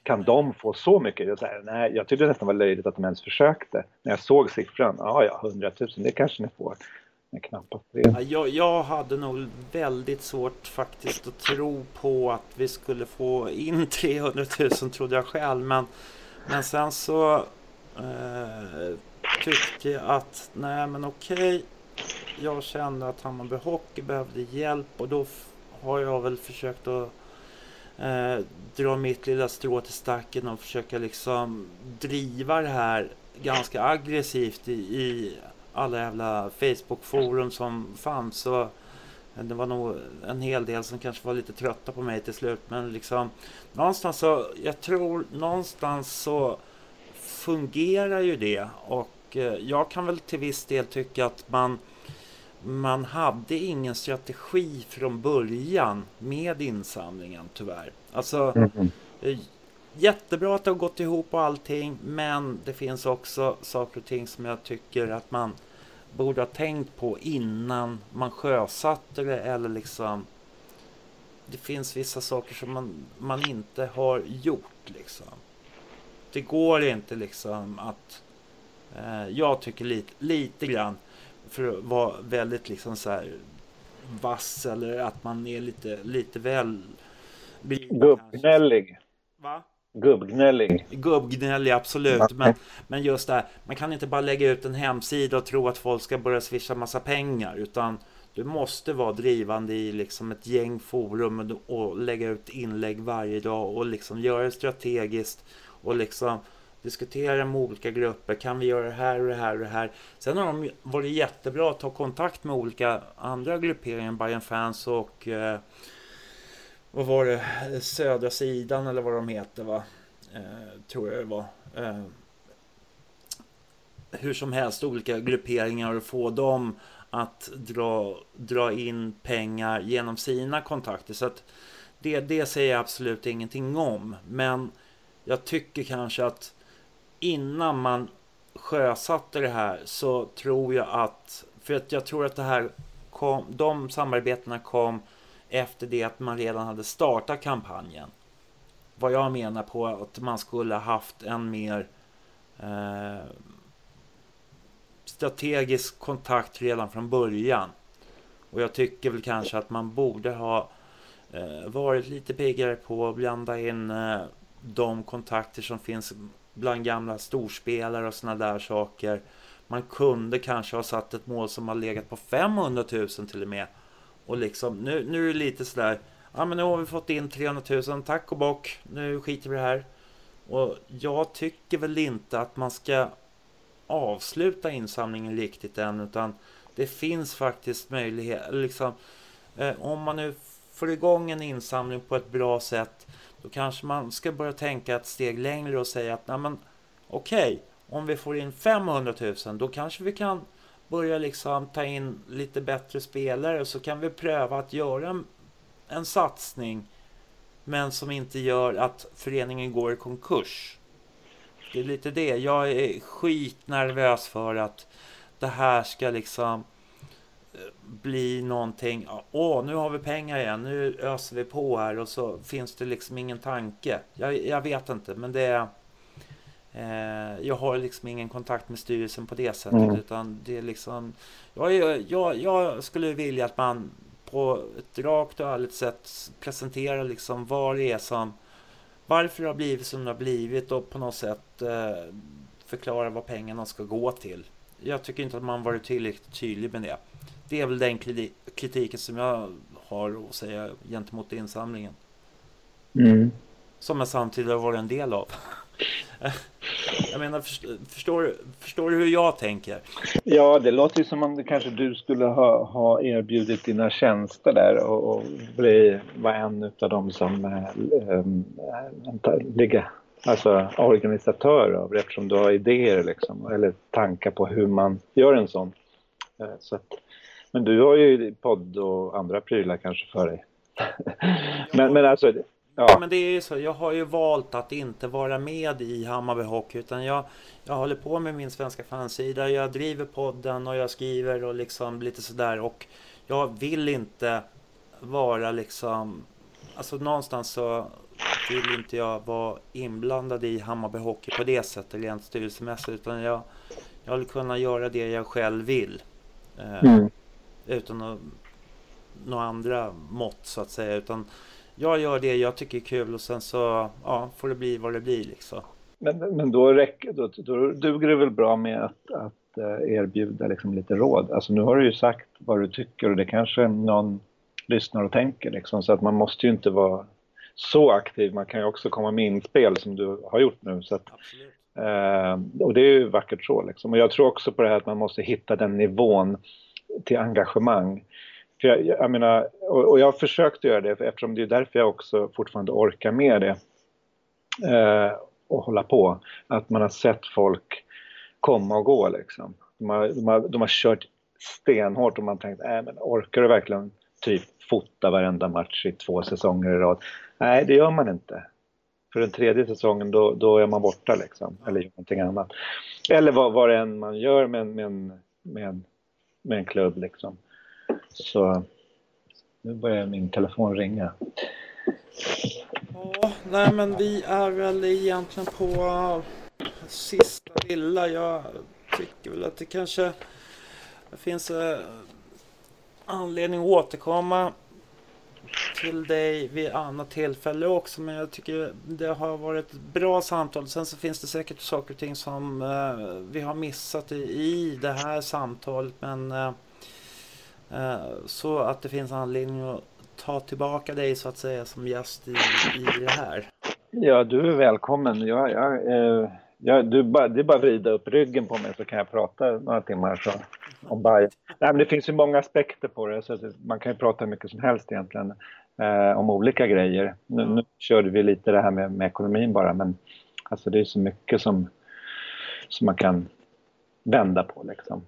kan de få så mycket? Jag, här, nej, jag tyckte det nästan var löjligt att de ens försökte. När jag såg siffran, ja ja, 100 000, det kanske ni får. Men knappast det. Jag, jag hade nog väldigt svårt faktiskt att tro på att vi skulle få in 300 000 trodde jag själv. Men, men sen så eh, tyckte jag att, nej men okej. Jag kände att Hammarby Hockey behövde hjälp och då har jag väl försökt att eh, dra mitt lilla strå till stacken och försöka liksom driva det här ganska aggressivt i, i alla jävla Facebook-forum som fanns. Så det var nog en hel del som kanske var lite trötta på mig till slut. Men liksom någonstans så, jag tror någonstans så fungerar ju det. Och eh, jag kan väl till viss del tycka att man man hade ingen strategi från början med insamlingen tyvärr. Alltså, mm. jättebra att det har gått ihop och allting, men det finns också saker och ting som jag tycker att man borde ha tänkt på innan man sjösatte det eller liksom det finns vissa saker som man, man inte har gjort liksom. Det går inte liksom att jag tycker lite, lite grann för att vara väldigt liksom så här vass eller att man är lite, lite väl... Gubbgnällig. Va? Gubbgnällig. Gubbgnällig, absolut. Men, men just det här, man kan inte bara lägga ut en hemsida och tro att folk ska börja swisha massa pengar. Utan du måste vara drivande i liksom ett gäng forum och lägga ut inlägg varje dag och liksom göra det strategiskt. Och liksom diskutera med olika grupper. Kan vi göra det här och det här och det här? Sen har de varit jättebra att ta kontakt med olika andra grupperingar, Bayern fans och eh, vad var det, Södra sidan eller vad de heter va? Eh, tror jag det var. Eh, hur som helst, olika grupperingar och få dem att dra, dra in pengar genom sina kontakter. Så att det, det säger jag absolut ingenting om. Men jag tycker kanske att innan man sjösatte det här så tror jag att, för att jag tror att det här kom, de samarbetena kom efter det att man redan hade startat kampanjen. Vad jag menar på att man skulle haft en mer eh, strategisk kontakt redan från början. Och jag tycker väl kanske att man borde ha eh, varit lite piggare på att blanda in eh, de kontakter som finns bland gamla storspelare och sådana där saker. Man kunde kanske ha satt ett mål som har legat på 500 000 till och med. Och liksom, nu, nu är det lite sådär, ja men nu har vi fått in 300 000, tack och bock, nu skiter vi i det här. Och jag tycker väl inte att man ska avsluta insamlingen riktigt än, utan det finns faktiskt möjlighet, liksom, eh, om man nu får igång en insamling på ett bra sätt, då kanske man ska börja tänka ett steg längre och säga att, nej men okej, okay, om vi får in 500 000, då kanske vi kan börja liksom ta in lite bättre spelare så kan vi pröva att göra en, en satsning men som inte gör att föreningen går i konkurs. Det är lite det. Jag är skitnervös för att det här ska liksom eh, bli någonting. Åh, nu har vi pengar igen. Nu öser vi på här och så finns det liksom ingen tanke. Jag, jag vet inte, men det är Eh, jag har liksom ingen kontakt med styrelsen på det sättet mm. utan det är liksom jag, jag, jag skulle vilja att man på ett rakt och ärligt sätt presenterar liksom vad det är som varför det har blivit som det har blivit och på något sätt eh, förklara vad pengarna ska gå till. Jag tycker inte att man varit tillräckligt tydlig med det. Det är väl den kritiken som jag har att säga gentemot insamlingen. Mm. Som jag samtidigt har varit en del av. Jag menar, förstår, förstår du hur jag tänker? Ja, det låter ju som om det kanske du skulle ha, ha erbjudit dina tjänster där och, och bli, vara en av dem som äh, ligger, alltså organisatör av eftersom du har idéer liksom, eller tankar på hur man gör en sån. Eh, så att, men du har ju podd och andra prylar kanske för dig. men, men alltså, Ja. Men det är ju så, jag har ju valt att inte vara med i Hammarby Hockey utan jag, jag håller på med min svenska fansida, jag driver podden och jag skriver och liksom lite sådär och jag vill inte vara liksom, alltså någonstans så vill inte jag vara inblandad i Hammarby Hockey på det sättet rent styrelsemässigt utan jag, jag vill kunna göra det jag själv vill. Eh, mm. Utan att, några andra mått så att säga utan jag gör det jag tycker är kul och sen så ja, får det bli vad det blir liksom. Men, men då, räcker, då, då duger det väl bra med att, att eh, erbjuda liksom lite råd? Alltså nu har du ju sagt vad du tycker och det kanske någon lyssnar och tänker liksom, så att man måste ju inte vara så aktiv. Man kan ju också komma med inspel som du har gjort nu. Så att, eh, och det är ju vackert så liksom. Och jag tror också på det här att man måste hitta den nivån till engagemang. För jag, jag menar, och, och jag har försökt göra det eftersom det är därför jag också fortfarande orkar med det. Eh, och hålla på. Att man har sett folk komma och gå liksom. De har, de har, de har kört stenhårt och man tänkt, äh, men orkar du verkligen typ fota varenda match i två säsonger i rad? Nej, det gör man inte. För den tredje säsongen då, då är man borta liksom, eller gör någonting annat. Eller vad, vad det än man gör med, med, med, med en klubb liksom. Så nu börjar min telefon ringa. Ja, nej men vi är väl egentligen på sista lilla. Jag tycker väl att det kanske finns eh, anledning att återkomma till dig vid annat tillfälle också. Men jag tycker det har varit ett bra samtal. Sen så finns det säkert saker och ting som eh, vi har missat i, i det här samtalet. Men eh, Eh, så att det finns anledning att ta tillbaka dig så att säga som gäst i, i det här. Ja, du är välkommen. Jag, jag, eh, jag, du det är bara att vrida upp ryggen på mig så kan jag prata några timmar så, om Bayern. Nej, men det finns ju många aspekter på det så man kan ju prata hur mycket som helst egentligen eh, om olika grejer. Nu, nu, körde vi lite det här med, med ekonomin bara men alltså det är så mycket som, som man kan vända på liksom.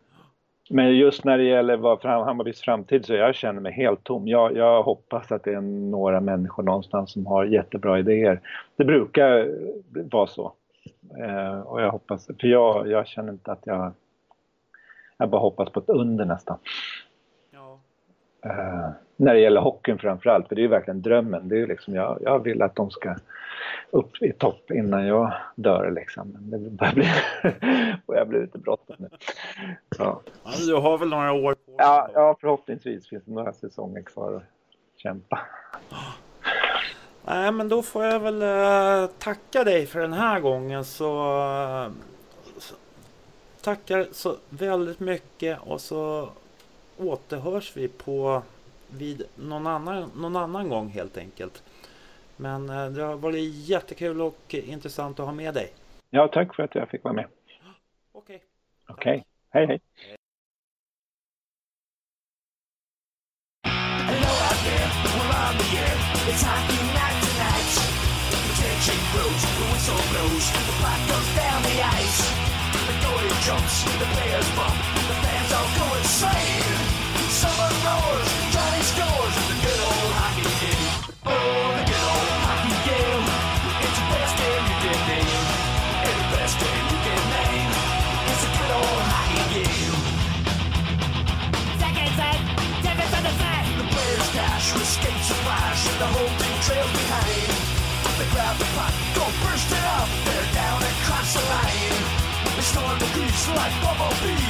Men just när det gäller vad fram, Hammarbys framtid så jag känner mig helt tom. Jag, jag hoppas att det är några människor någonstans som har jättebra idéer. Det brukar vara så. Eh, och jag hoppas, för jag, jag känner inte att jag... Jag bara hoppas på ett under nästan. Ja. Eh, när det gäller hockeyn framförallt, för det är ju verkligen drömmen. Det är liksom, jag, jag vill att de ska upp i topp innan jag dör liksom. Men det börjar bli, börjar bli lite bråttom nu. Ja. Ja, du har väl några år på Ja, ja, förhoppningsvis finns det några säsonger kvar att kämpa. Nej, men då får jag väl eh, tacka dig för den här gången så, eh, så tackar så väldigt mycket och så återhörs vi på vid någon annan, någon annan gång helt enkelt. Men eh, det har varit jättekul och intressant att ha med dig. Ja, tack för att jag fick vara med. Okej. Okej, hej hej. Hello life normally